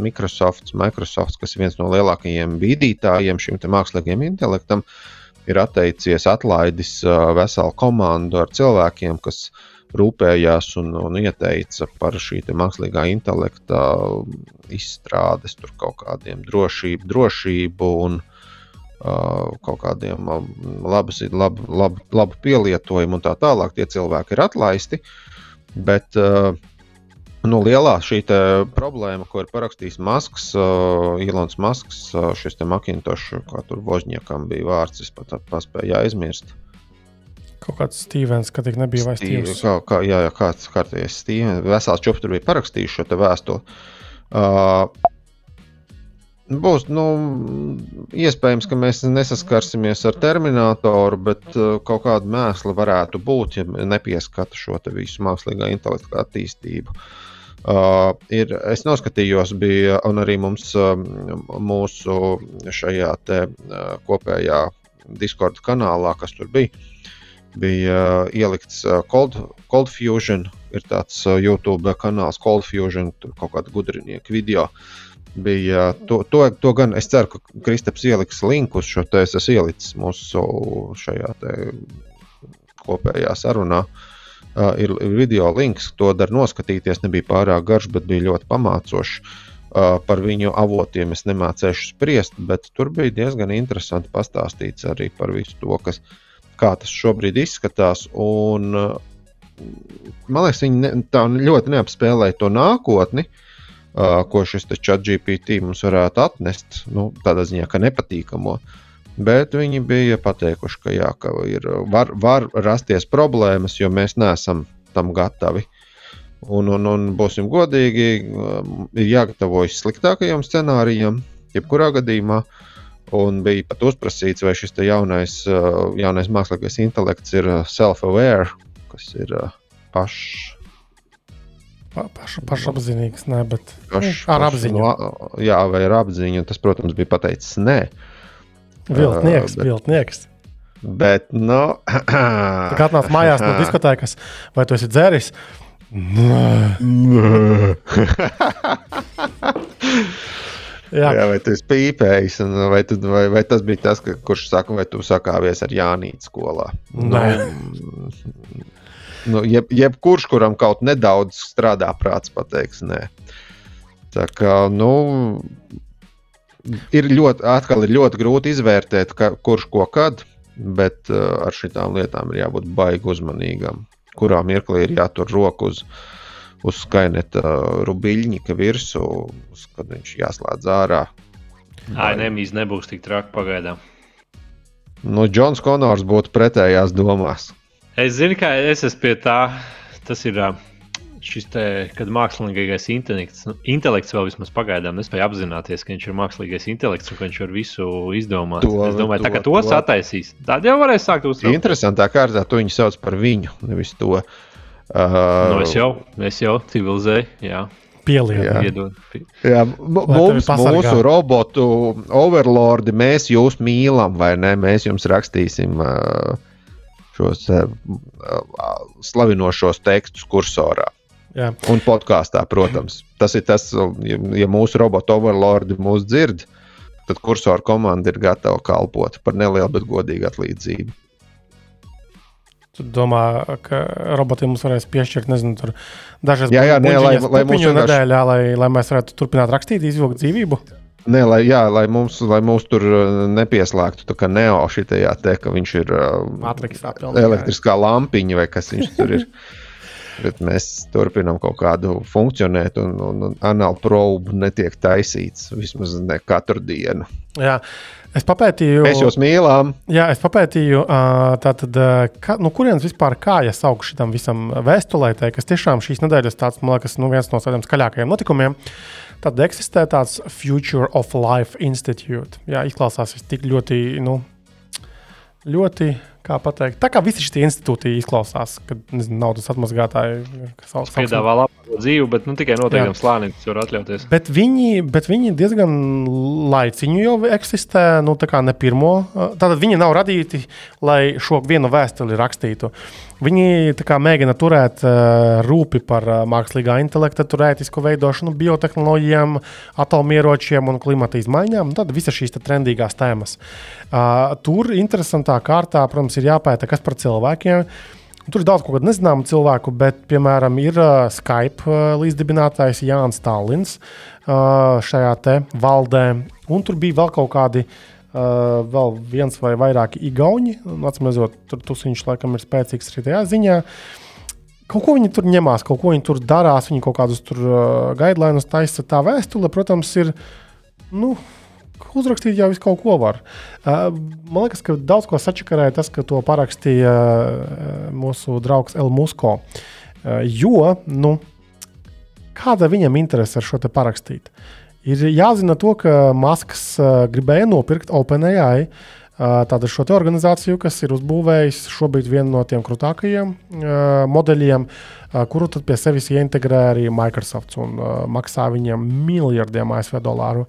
Microsoft, Microsoft kas ir viens no lielākajiem bīdītājiem šim mākslīgajam intelektam, ir atteicies atlaidis veselu komandu ar cilvēkiem, kas rūpējās un, un ieteica par šī mākslīgā intelekta izstrādes, tur kaut kādiem drošību, drošību un kaut kādiem labas, labu, labu, labu pielietojumu un tā tālāk. Tie cilvēki ir atlaisti. Bet nu, lielā šī problēma, ko ir parakstījis Masks, Ilons Masks, šis Macintosh, kā tur Vozņiekam bija vārds, es pat paspēju aizmirst. Kaut kāds Stevens, ka tik nebija vairs Stevens. Kā, kā, jā, jā, kāds kārtējais Stevens, vesels čups tur bija parakstījis šo vēstuli. Uh, Būs nu, iespējams, ka mēs nesaskarsimies ar terminatoru, bet uh, kaut kāda mēsla varētu būt, ja nepieskata šo visu mākslīgā intelektu attīstību. Uh, ir, es noskatījos, bija arī mums, uh, mūsu šajā te, uh, kopējā Discord kanālā, kas tur bija bija uh, ielikts uh, Cold, Cold Fusion. Ir tāds uh, YouTube kanāls Cold Fusion, tur kaut kāda gudrinieka video. Bija, to, to, to gan es ceru, ka Kristaps ieliks linku uz šo te es esmu ielicis mūsu šajā kopējā sarunā. Uh, ir, video links, to var noskatīties. Nebija pārāk garš, bet bija ļoti pamācošs. Uh, par viņu avotiem es nemācīšu spriest, bet tur bija diezgan interesanti pastāstīts arī par visu to, kas kā tas šobrīd izskatās. Un, man liekas, viņi ne, tā ļoti neapspēlēja to nākotni, uh, ko šis chat GPT mums varētu atnest. Nu, tādā ziņā, ka nepatīkamo. Bet viņi bija pateikuši, ka, jā, ka ir, var, var rasties problēmas, jo mēs neesam tam gatavi. Un, un, un būsim godīgi, ir jāgatavojas sliktākajam scenārijam, jebkurā gadījumā. Uh, Un bija pat uzprasīts, vai šis jaunais, uh, jaunais mākslīgais intelekts ir uh, self-aware, kas ir uh, pašs. Pa, paš, pašapziņīgs, ne, bet paš, ar apziņu. No, jā, vai ar apziņu. Tas, protams, bija pateicis nē. Viltnieks, uh, bet, viltnieks. Bet, nu, tā kā atnāc mājās no diskotēkas, vai tu esi dzēris? Nē. Jā. Jā, vai tu esi pīpējis, vai, tu, vai, vai tas bija tas, ka, kurš saka, vai tu sakāvies ar Jānītu skolā? Nē. Nu, nu, jeb, jebkurš, kuram kaut nedaudz strādā prāts, pateiks, nē. Tā kā, nu, ir ļoti, atkal ir ļoti grūti izvērtēt, ka, kurš ko kad, bet uh, ar šitām lietām ir jābūt baigi uzmanīgam. Kurā mirklī ir jātur roku uz, uz skaineta rubiļņika virsū, kad viņš jāslēdz ārā. Ai, nemīs nebūs tik traki pagaidām. Nu, Džons Konors būtu pretējās domās. Es zinu, ka es esmu pie tā. Tas ir šis te, kad mākslīgais intelekts, nu, intelekts vēl vismaz pagaidām nespēja apzināties, ka viņš ir mākslīgais intelekts un ka viņš var visu izdomāt. To, es domāju, to, tā, ka to, to sataisīs. Tad jau varēs sākt uztraukt. Interesantā kārtā to viņi sauc par viņu, nevis to. Uh, Uh, nu, es jau, es jau civilizēju. Jā. Pielietot. Jā, mums, mūsu robotu overlordi, mēs jūs mīlam, vai ne? Mēs jums rakstīsim uh, šos uh, slavinošos tekstus kursorā. Jā. Un podkāstā, protams. Tas ir tas, ja, ja mūsu robotu overlordi mūs dzird, tad kursora komanda ir gatava kalpot par nelielu, bet godīgu atlīdzību. Tu domā, ka robotiem mums varēs piešķirt, nezinu, dažas jā, jā, nē, lai, lai, vienkārši... nedēļā, lai, lai mēs varētu turpināt rakstīt, izvilkt dzīvību. Nē, lai, jā, lai, mums, lai mums tur uh, nepieslēgtu tā kā neo šitajā te, ka viņš ir uh, Matrixā, elektriskā lampiņa vai kas viņš tur ir. Bet mēs turpinām kaut kādu funkcionēt, un, un, un anāla proba netiek taisīts vismaz ne katru dienu. Jā. Es papētīju, mēs jūs mīlām. Jā, es papētīju, tātad, ka, nu, kurienes vispār kājas aug šitam visam vēstulētē, kas tiešām šīs nedēļas tāds, man liekas, nu, viens no tādiem skaļākajiem notikumiem. Tad eksistē tāds Future of Life Institute. Jā, izklausās tik ļoti, nu, ļoti kā pateikt. Tā kā visi šie institūti izklausās, kad nezinu, naudas atmazgātāji sauc, piedāvā labāko dzīvi, bet nu, tikai noteiktam slānim tas var atļauties. Bet viņi, bet viņi diezgan laiciņu jau eksistē, nu tā kā ne pirmo. Tātad viņi nav radīti, lai šo vienu vēstuli rakstītu. Viņi kā, mēģina turēt rūpi par mākslīgā intelekta, turētisku veidošanu, biotehnoloģijām, atomieročiem un klimata izmaiņām. Tad visas šīs trendīgās tēmas. Tur interesantā kārtā, protams, ir jāpēta, kas par cilvēkiem. Tur ir daudz ko nezināmu cilvēku, bet, piemēram, ir uh, Skype uh, līdzdibinātājs Jānis Stalins uh, šajā valdē, un tur bija vēl kaut kādi uh, vēl viens vai vairāki igauni. Atcīmredzot, tur tusiņš laikam ir spēcīgs arī tajā ziņā. Kaut ko viņi tur ņemās, kaut ko viņi tur darās, viņi kaut kādus tur uh, guidelines taisa. Tā vēstule, protams, ir. Nu, Uzrakstīt jau visu kaut ko var. Uh, man liekas, ka daudz ko sačakarēja tas, ka to parakstīja uh, mūsu draugs Elmusko. Uh, jo, nu, kāda viņam interese ar šo te parakstīt? Uh, Ir jāzina to, ka Masks uh, gribēja nopirkt OpenAI. Uh, tāda šo organizāciju, kas ir uzbūvējusi šobrīd vienu no tiem krūtākajiem uh, modeļiem, uh, kuru tad pie sevis ieintegrē arī Microsoft un uh, maksā viņiem miljardiem ASV dolāru.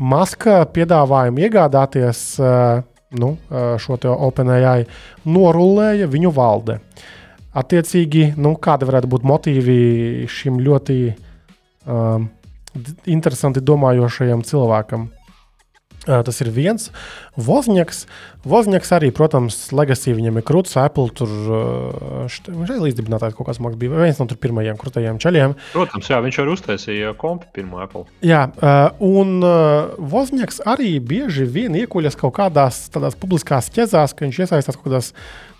Maska piedāvājumu iegādāties uh, nu, uh, šo OpenAI norulēja viņu valde. Attiecīgi, nu, kāda varētu būt motīvi šim ļoti um, interesanti domājošajam cilvēkam. Tas ir viens. Vozņaks, Vozņaks arī, protams, legacy viņam ir krūts. Apple tur viņš arī līdzdibinātājs kaut kāds mākslinieks bija viens no pirmajiem krūtajiem ceļiem. Protams, jā, viņš arī uztaisīja kompi pirmo Apple. Jā, un Vozņaks arī bieži vien iekuļas kaut kādās tādās publiskās ķezās, ka viņš iesaistās kaut kādās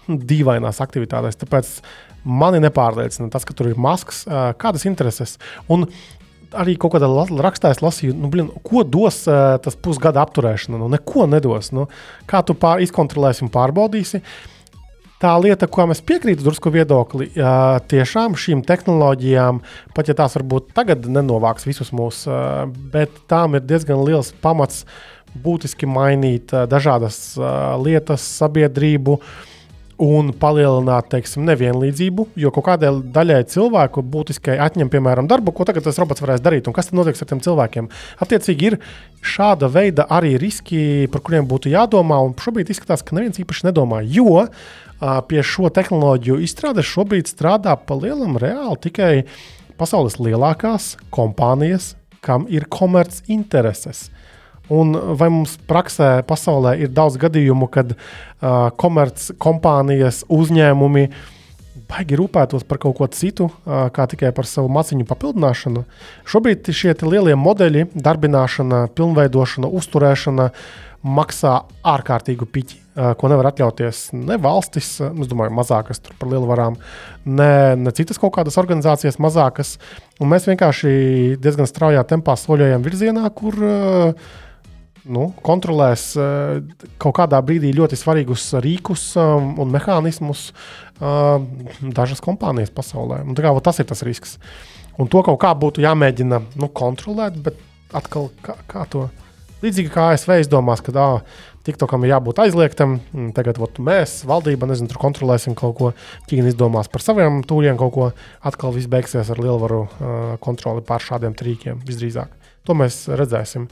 dīvainās aktivitātēs. Tāpēc mani nepārliecina tas, ka tur ir maskas, kādas intereses. Un arī kaut kādā rakstā lasīju, nu, blin, ko dos uh, tas pusgada apturēšana. Nu, neko nedos. Nu, kā tu pār, izkontrolēsi un pārbaudīsi? Tā lieta, ko mēs piekrītam, drusku viedokli, uh, tiešām šīm tehnoloģijām, pat ja tās varbūt tagad nenovāks visus mūs, uh, bet tām ir diezgan liels pamats būtiski mainīt uh, dažādas uh, lietas, sabiedrību. Uh, un palielināt teiksim, nevienlīdzību, jo kaut kādai daļai cilvēku būtiskai atņem, piemēram, darbu, ko tagad tas robots varēs darīt, un kas tad notiks ar tiem cilvēkiem. Attiecīgi, ir šāda veida arī riski, par kuriem būtu jādomā, un šobrīd izskatās, ka neviens īpaši nedomā, jo pie šo tehnoloģiju izstrādes šobrīd strādā pa lielam reāli tikai pasaules lielākās kompānijas, kam ir komerc intereses. Un vai mums praksē, pasaulē ir daudz gadījumu, kad uh, komerckompānijas, uzņēmumi baigi rūpētos par kaut ko citu, uh, kā tikai par savu maciņu papildināšanu. Šobrīd šie lielie modeļi, darbināšana, pilnveidošana, uzturēšana maksā ārkārtīgu piķi, uh, ko nevar atļauties ne valstis, es domāju, mazākas par lielvarām, ne, ne citas kaut kādas organizācijas mazākas. Un mēs vienkārši diezgan straujā tempā soļojam virzienā, kur uh, nu, kontrolēs uh, kaut kādā brīdī ļoti svarīgus rīkus um, un mehānismus uh, dažas kompānijas pasaulē. Un, kā, tas ir tas risks. Un to kaut kā būtu jāmēģina nu, kontrolēt, bet atkal kā, kā to. Līdzīgi kā ASV izdomās, ka ah, TikTokam ir jābūt aizliegtam, tagad ot, mēs, valdība, nezinu, tur kontrolēsim kaut ko. Ķīna izdomās par saviem tūriem kaut ko. Atkal viss beigsies ar lielvaru uh, kontroli pār šādiem trīkiem visdrīzāk. To mēs redzēsim.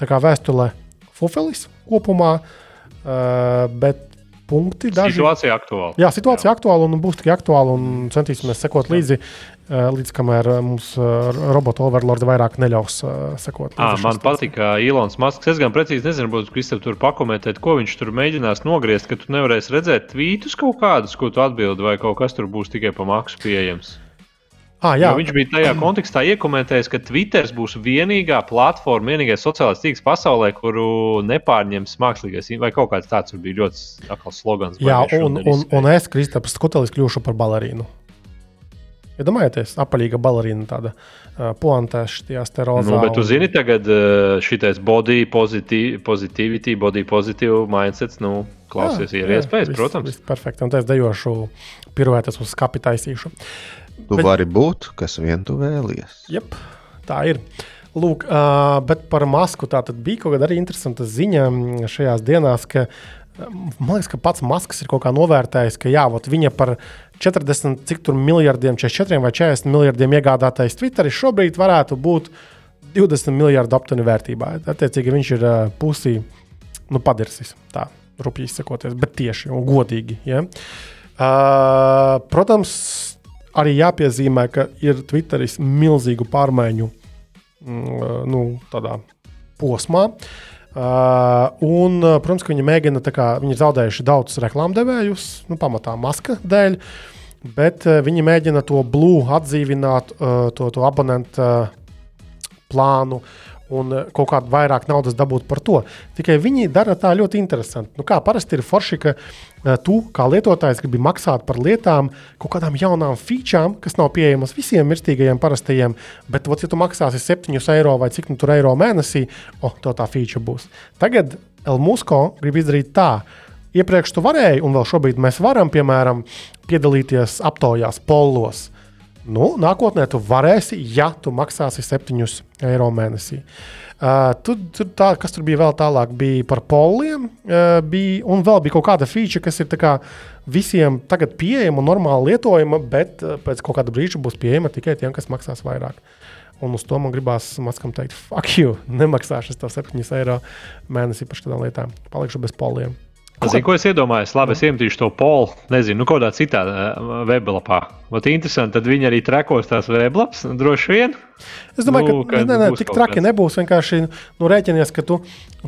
Tā kā vēstulē Fufelis kopumā, uh, bet punkti daži. Situācija aktuāla. Jā, situācija jā. aktuāla un būs tikai aktuāla un centīsimies sekot līdzi, uh, līdz kamēr mums uh, robotu overlordi vairāk neļaus sekot. À, man patīk, ka Ilons Masks, es gan precīzi nezinu, būtu Kristap tur pakomentēt, ko viņš tur mēģinās nogriezt, ka tu nevarēsi redzēt tvītus kaut kādus, ko tu atbildi, vai kaut kas tur būs tikai pa maksu pieejams. Ah, jā. jo viņš bija tajā kontekstā iekomentējis, ka Twitter būs vienīgā platforma, vienīgais sociālais tīkls pasaulē, kuru nepārņems mākslīgais vai kaut kāds tāds bija ļoti akls slogans. Jā, un, un, un es, Kristaps Skutelis, kļūšu par balerīnu. Iedomājieties, ja apaļīga balerīna, tāda uh, poantēša, tajās te rozā. Nu, bet tu zini, tagad uh, šitais body positiv, positivity, body positive mindsets, nu, klausies, jā, ir iespējas, protams. Viss perfekti, un es dejošu piruētas uz skapi taisīšu. Uh, Tu bet, vari būt, kas vien tu vēlies. Jep, tā ir. Lūk, uh, bet par masku tā bija kaut kāda arī interesanta ziņa šajās dienās, ka Man liekas, ka pats Maskis ir kaut kā novērtējis, ka jā, viņa par 40 cik miljardiem, 44 vai 40 miljardiem iegādātais Twitteris šobrīd varētu būt 20 miljardu aptuveni vērtībā. Attiecīgi viņš ir uh, pusī nu, padirsis. Tā, rupji izsakoties, bet tieši un godīgi. Ja? Uh, protams, arī jāpiezīmē, ka ir Twitteris milzīgu pārmaiņu mm, nu, posmā. Uh, un, protams, ka viņi mēģina, kā, viņi ir zaudējuši daudzus reklāmdevējus, nu, pamatā maska dēļ, bet uh, viņi mēģina to blūzi atdzīvināt, uh, to, to abonentu uh, plānu un eh, kaut kādu vairāk naudas dabūt par to. Tikai viņi dara tā ļoti interesanti. Nu, kā parasti ir forši, ka uh, tu kā lietotājs gribi maksāt par lietām, kaut kādām jaunām featurām, kas nav pieejamas visiem mirstīgajiem parastajiem, bet, ot, ja tu maksāsi 7 eiro vai cik nu tur eiro mēnesī, oh, to tā feature būs. Tagad Elmusko grib izdarīt tā. Iepriekš tu varēji, un vēl šobrīd mēs varam, piemēram, piedalīties aptaujās, polos. Nu, nākotnē tu varēsi, ja tu maksāsi 7 eiro mēnesī. Uh, tur, tur tā, kas tur bija vēl tālāk, bija par poliem, uh, bija, un vēl bija kaut kāda feature, kas ir kā, visiem tagad pieejama un normāli lietojama, bet uh, pēc kaut kāda brīža būs pieejama tikai tiem, kas maksās vairāk. Un uz to man gribās maskam teikt, fuck you, nemaksāšu to 7 eiro mēnesī par šādām lietām. Palikšu bez poliem. Zinu, ko es iedomājos. Labi, es iemetīšu to polu, nezinu, nu, kādā citā uh, weblapā. Vat interesanti, tad viņi arī trekos tās weblaps, droši vien. Es domāju, nu, ka, ne, ne, tik traki kāds. nebūs. Vienkārši nu, rēķinies, ka tu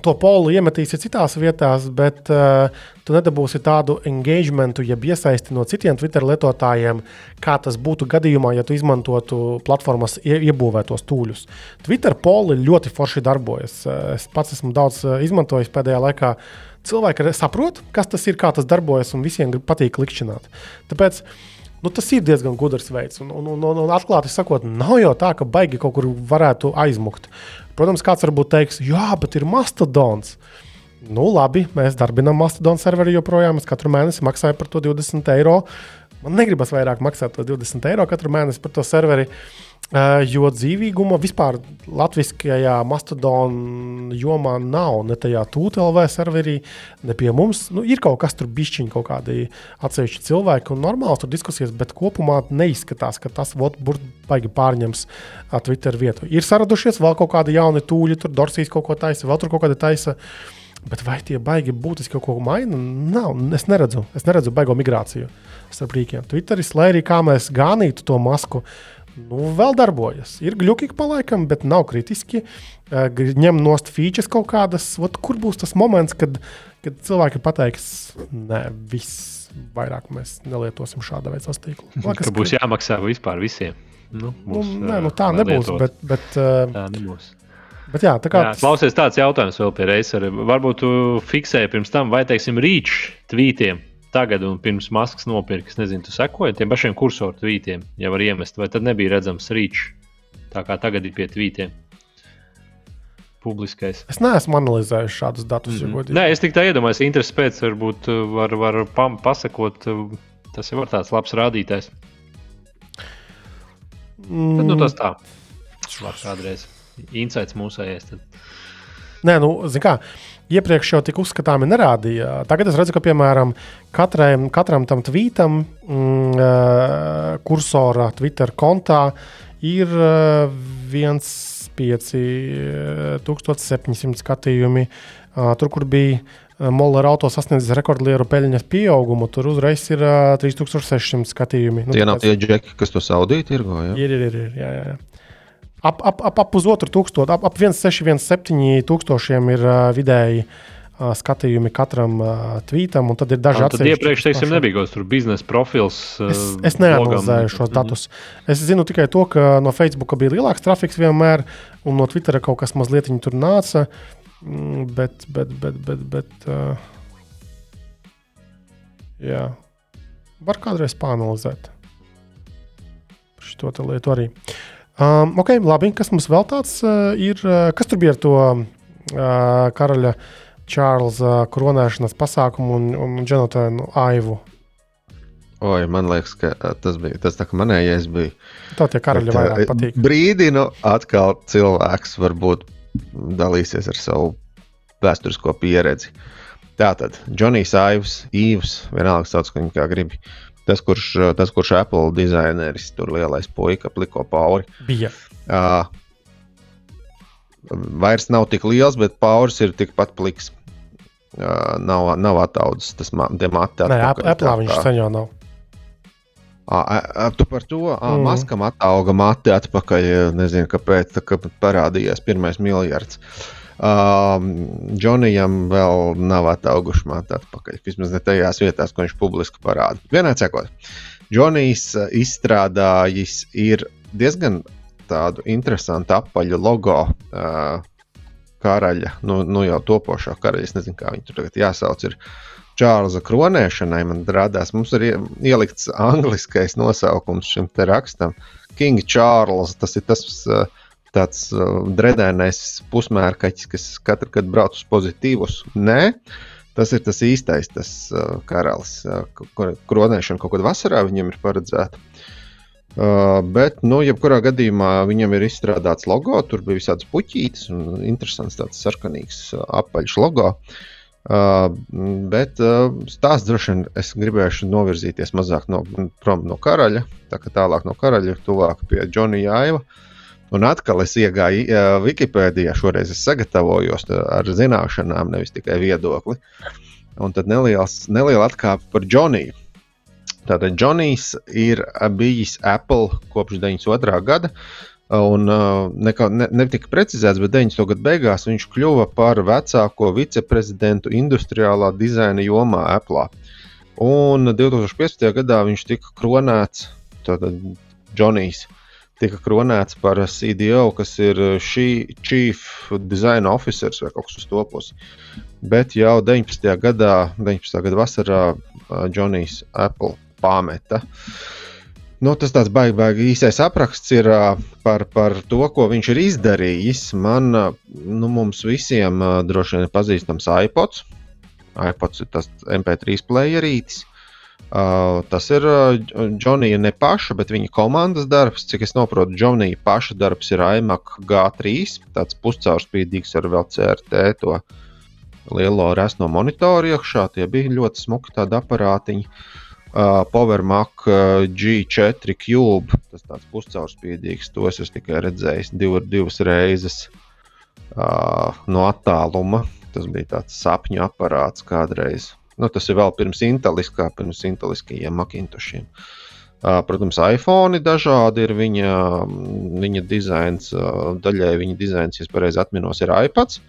to polu iemetīsi citās vietās, bet uh, tu nedabūsi tādu engagementu, jeb iesaisti no citiem Twitter lietotājiem, kā tas būtu gadījumā, ja tu izmantotu platformas ie, iebūvētos tūļus. Twitter poli ļoti forši darbojas. Es pats esmu daudz izmantojis pēdējā laikā cilvēki saprot, kas tas ir, kā tas darbojas, un visiem patīk klikšķināt. Tāpēc nu, tas ir diezgan gudrs veids. Un, un, un, un atklāti sakot, nav jau tā, ka baigi kaut kur varētu aizmukt. Protams, kāds varbūt teiks, jā, bet ir mastodons. Nu, labi, mēs darbinām mastodonu serveri joprojām. Es katru mēnesi maksāju par to 20 eiro. Man negribas vairāk maksāt 20 eiro katru mēnesi par to serveri. Uh, jo dzīvīguma vispār latviskajā mastodonā jomā nav. Ne tajā tūlēļ serverī, ne pie mums. Nu, ir kaut kas tur bišķiņi, kaut kādi atsevišķi cilvēki un normāls tur diskusijas, bet kopumā neizskatās, ka tas baigi pārņems Twitter vietu. Ir saradušies vēl kaut kādi jauni tūļi, tur Dorsijas kaut ko taisa, vēl tur kaut kāda taisa. Bet vai tie baigi būtiski kaut ko maina? Nav. Es neredzu, es neredzu baigo migrāciju starp rīkiem. Twitteris, lai arī kā mēs gānītu to masku, uh, nu, vēl darbojas. Ir gluži pa laikam, bet nav kritiski. Ņem nost features kaut kādas. Ot, kur būs tas moments, kad, kad cilvēki pateiks, nē, viss vairāk mēs nelietosim šāda veida sastīklu. Liekas, ka būs ka... jāmaksā vispār visiem. Nu, nu būs, nu, nē, nu, tā nebūs. Lietot. Bet, bet, tā nebūs. Bet jā, tā kā jā, tas... Klausies, tāds jautājums vēl pie reizes. Varbūt tu fiksēji pirms tam, vai, teiksim, rīču tvītiem tagad un pirms maskas nopirka. Es nezinu, tu sekoji tiem pašiem kursoru tvītiem, ja var iemest, vai tad nebija redzams rīčs, tā kā tagad ir pie tvītiem. Publiskais. Es neesmu analizējis šādus datus. Mm -hmm. Nē, es tikai iedomājos, interesi pēc varbūt uh, var, var pam, pasakot, uh, tas ir tāds labs rādītājs. Mm. Tad, nu, tas tā. Labs kādreiz. Insights mūsējais. Tad. Nē, nu, zini kā iepriekš jau tik uzskatāmi nerādīja. Tagad es redzu, ka piemēram katrai, katram tam tvītam, mm, uh, kursora Twitter kontā ir uh, 1,700 skatījumi. Uh, tur, kur bija Mollera auto sasniedzis rekordlieru peļņas pieaugumu, tur uzreiz ir uh, 3600 skatījumi. Nu, tie nav tie džeki, kas to saudīja tirgo. Ja? Ir, ir, ir, ir. Jā, jā ap, ap, ap, ap pusotru tūkstošu, ap, ap 1,6-1,7 tūkstošiem ir uh, vidēji uh, skatījumi katram uh, tvītam, un tad ir daži atsevišķi. Tad iepriekš, teiksim, nebija kaut kāds biznesa profils. Uh, es, es neanalizēju šos datus. Mm. Es zinu tikai to, ka no Facebook bija lielāks trafiks vienmēr, un no Twittera kaut kas mazliet tur nāca. Mm, bet, bet, bet, bet, bet uh, jā, var kādreiz pāranalizēt šo lietu arī. Uh, Um, ok, labi. Kas mums vēl tāds uh, ir? Uh, kas tur bija ar to uh, karaļa Čārlza koronēšanas pasākumu un, un Jonatanu Aivu? Oi, man liekas, ka uh, tas bija tas, kā manējais bija. Tā tie karaļi Bet, vairāk uh, patīk. Brīdinu, atkal cilvēks varbūt dalīsies ar savu vēsturisko pieredzi. Tātad, Džonijs Aivs, Īvs, vienalga sauc, kā viņa kā grib. Tas, kurš, tas, kurš Apple dizaineris, tur lielais puika, pliko pauri. Bija. Uh, vairs nav tik liels, bet pauris ir tikpat pliks. Uh, nav, nav attaudzis tas mati. Nē, Apple viņš sen jau nav. À, tu par to mm. maskam atauga mati atpakaļ. Nezinu, kāpēc, tā, kad parādījās pirmais miljards. Um, Džonijam vēl nav atauguši mati atpakaļ. Vismaz ne tajās vietās, ko viņš publiski parāda. Vienā cekot, Džonijs izstrādājis ir diezgan tādu interesantu apaļu logo. Uh, Karaļa, nu, nu jau topošā karaļa, es nezinu, kā viņu tur tagad jāsauc. Ir Čārlza kronēšanai, man radās, mums ir ielikts angliskais nosaukums šim te rakstam. King Charles, tas ir tas tāds dredēnais pusmērkaķis, kas katru gadu brauc uz pozitīvus. Nē, tas ir tas īstais, tas karalis. Kronēšana kaut kad vasarā viņam ir paredzēta. Uh, bet, nu, jebkurā gadījumā viņam ir izstrādāts logo. Tur bija visādas puķītes un interesants tāds sarkanīgs apaļš logo. Uh, bet uh, stāsts droši vien es gribēju novirzīties mazāk no, prom no karaļa, tā kā tālāk no karaļa tuvāk pie Džonija Aiva. Un atkal es iegāju uh, Wikipēdijā, šoreiz es sagatavojos ar zināšanām, nevis tikai viedokli. Un tad neliels, neliela atkāpe par Džoniju. Tātad Džonijs ir bijis Apple kopš 92. gada. Un uh, netika ne, ne precizēts, bet 90. gada beigās viņš kļuva par vecāko viceprezidentu industriālā dizaina jomā Apple. Un 2015. gadā viņš tika kronēts, Džonijs tika kronēts par CDO, kas ir šī Chief Design Officers vai kaut kas topos. Bet jau 19. gadā, 19. gada vasarā, Džonijs Apple pameta. Nu, tas tāds baigi, baigi īsais apraksts ir par, par to, ko viņš ir izdarījis. Man, nu, mums visiem droši vien ir pazīstams iPods. iPods ir tas MP3 playerītis. Uh, tas ir Džonija ne paša, bet viņa komandas darbs. Cik es saprotu, Džonija paša darbs ir iMac G3, tāds puscaurspīdīgs ar vēl CRT to lielo resno monitoru iekšā. Tie bija ļoti smuki tādi aparātiņi. Uh, uh, PowerMac uh, G4 Cube. Tas tāds puscaurspīdīgs, to es tikai redzēju div, divas reizes uh, no attāluma. Tas bija tāds sapņu aparāts kādreiz. Nu, tas ir vēl pirms Inteliskā, pirms Inteliskajiem Macintoshiem. Uh, protams, iPhone dažādi ir viņa, viņa dizains. Daļai viņa dizains, ja pareizi atminos, ir iPads.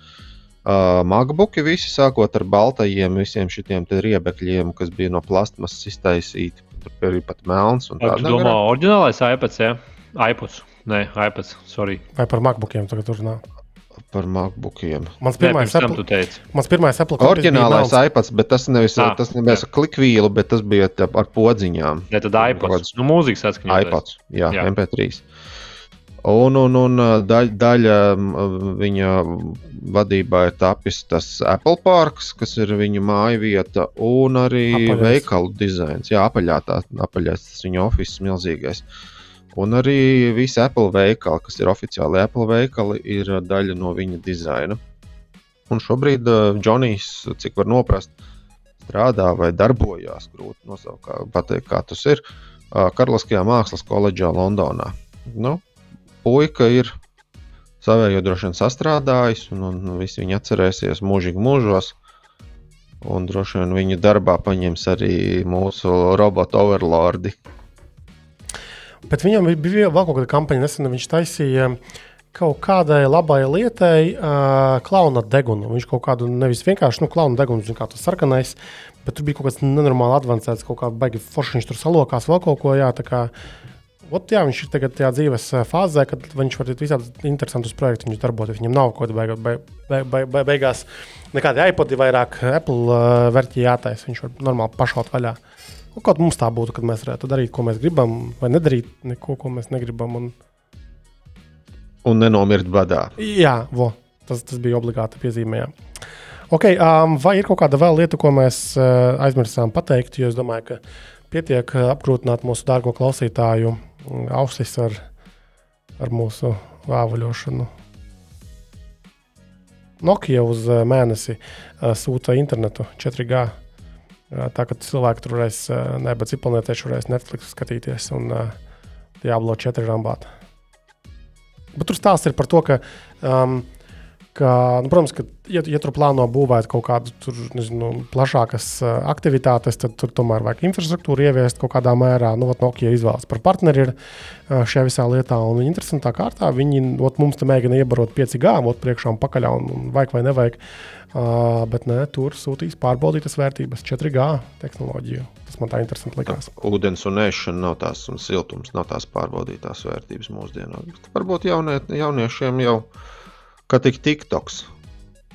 MacBooki visi sākot ar baltajiem, visiem šiem riebekļiem, kas bija no plastmasas iztaisīti. Tur bija pat melns. Tā domā, oriģinālais iPads, ja? iPads. Nē, iPads, sorry. Vai par MacBookiem tagad runā? Par MacBookiem. Mans pirmais Nē, Apple. Mans pirmais Apple. Oriģinālais iPads, bet tas nevis ah, tas nebija ar klikvīlu, bet tas bija ar podziņām. Ne, tad iPads. Nu, mūzikas atskaņot. iPads, jā, jā. MP3. Un, un, un daļa, daļa viņa vadībā ir tapis tas Apple Parks, kas ir viņa māja vieta, un arī apaļais. veikalu dizains. Jā, apaļā tā, apaļais tas viņa oficiāls milzīgais. Un arī visi Apple veikali, kas ir oficiāli Apple veikali, ir daļa no viņa dizaina. Un šobrīd Džonijs, cik var noprast, strādā vai darbojās, grūti nosaukt, kā, pateikt, kā tas ir, uh, Karaliskajā mākslas koledžā Londonā. Nu, puika ir savējo droši vien sastrādājis, un, un, visi viņi atcerēsies mūžīgi mūžos. Un droši vien viņa darbā paņems arī mūsu robotu overlordi. Bet viņam bija vēl kaut kāda kampaņa, nesen viņš taisīja kaut kādai labai lietai uh, klauna degunu. Viņš kaut kādu nevis vienkārši nu, klauna degunu, kā tas sarkanais, bet tur bija kaut kas nenormāli avansēts, kaut kā baigi forši viņš tur salokās vēl kaut ko. Jā, Ot, jā, viņš ir tagad tajā dzīves fāzē, kad viņš var visādi interesantus projektus darboties. Viņam nav kaut kāda beig, beig, beig, beig, beigās nekāda iPodi, vairāk Apple uh, vērķi jātaisa. Viņš var normāli pašaut vaļā. Un kaut mums tā būtu, kad mēs varētu darīt, ko mēs gribam, vai nedarīt neko, ko mēs negribam. Un, un nenomirt badā. Jā, vo, tas, tas bija obligāti piezīmējām. Okay, um, vai ir kaut kāda vēl lieta, ko mēs uh, aizmirsām pateikt? Jo es domāju, ka pietiek apgrūtināt mūsu dārgo klausītāju ausis ar, ar mūsu vāvuļošanu. Nokia uz mēnesi uh, sūta internetu 4G. Tā kā cilvēki tur varēs, uh, ne, bet cipelnietieši varēs Netflix skatīties un Diablo 4 rambāt. Bet tur stāsts ir par to, ka um, ka, nu, protams, ka, ja, ja tur plāno būvēt kaut kādas nezinu, plašākas aktivitātes, tad tur tomēr vajag infrastruktūru ieviest kaut kādā mērā. Nu, ot, Nokia izvēlas par partneri šajā visā lietā, un interesantā kārtā viņi ot, mums te mēģina iebarot 5G, ot, priekšā un pakaļ, un, un vajag vai nevajag. Uh, bet nē, tur sūtīs pārbaudītas vērtības, 4G tehnoloģiju. Tas man tā interesanti likās. Tā, ūdens un ēšana nav tās, un siltums nav tās pārbaudītās vērtības mūsdienās. Varbūt jaunie, jauniešiem jau ir Kā tik TikToks.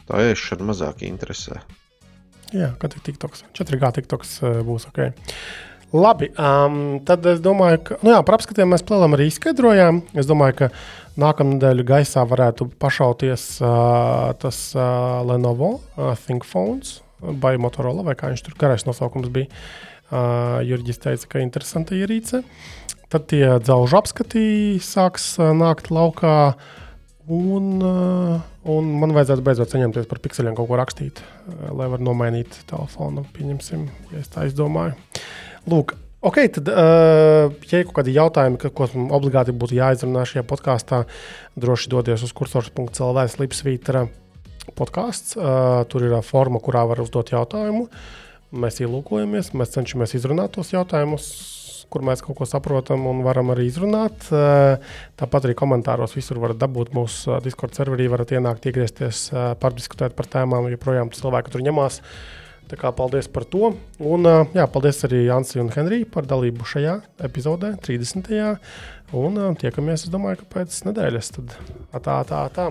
Tā ēšana mazāk interesē. Jā, kā tik TikToks. 4G TikToks uh, būs ok. Labi, um, tad es domāju, ka nu jā, par apskatiem mēs plēlam arī izskaidrojām. Es domāju, ka nākamā nedēļa gaisā varētu pašauties uh, tas uh, Lenovo uh, ThinkPhones vai Motorola, vai kā viņš tur garais nosaukums bija. Uh, Jurģis teica, ka interesanta ierīce. Tad tie dzelžu apskati sāks uh, nākt laukā. Uh, Un, uh, un man vajadzētu beidzot saņemties par pikseliem, kaut ko rakstīt, uh, lai varētu nomainīt telefonu. Pieņemsim, ja es tā izdomāju. Lūk, ok, tad, uh, ja ir kaut kādi jautājumi, ko man obligāti būtu jāizrunā šajā podkāstā, droši dodies uz kursors.cl. slipsvītra podkāsts. Tur ir forma, kurā var uzdot jautājumu. Mēs ielūkojamies, mēs cenšamies izrunāt tos jautājumus kur mēs kaut ko saprotam un varam arī izrunāt. Eh, tāpat arī komentāros visur varat dabūt mūsu eh, Discord serverī, varat ienākt, iegriezties, eh, pārdiskutēt par tēmām, joprojām cilvēki tur ņemās. Tā kā paldies par to. Un jā, paldies arī Jansai un Henrijai par dalību šajā epizodē, 30. Un tiekamies, es domāju, ka pēc nedēļas. Tad tā, tā, tā.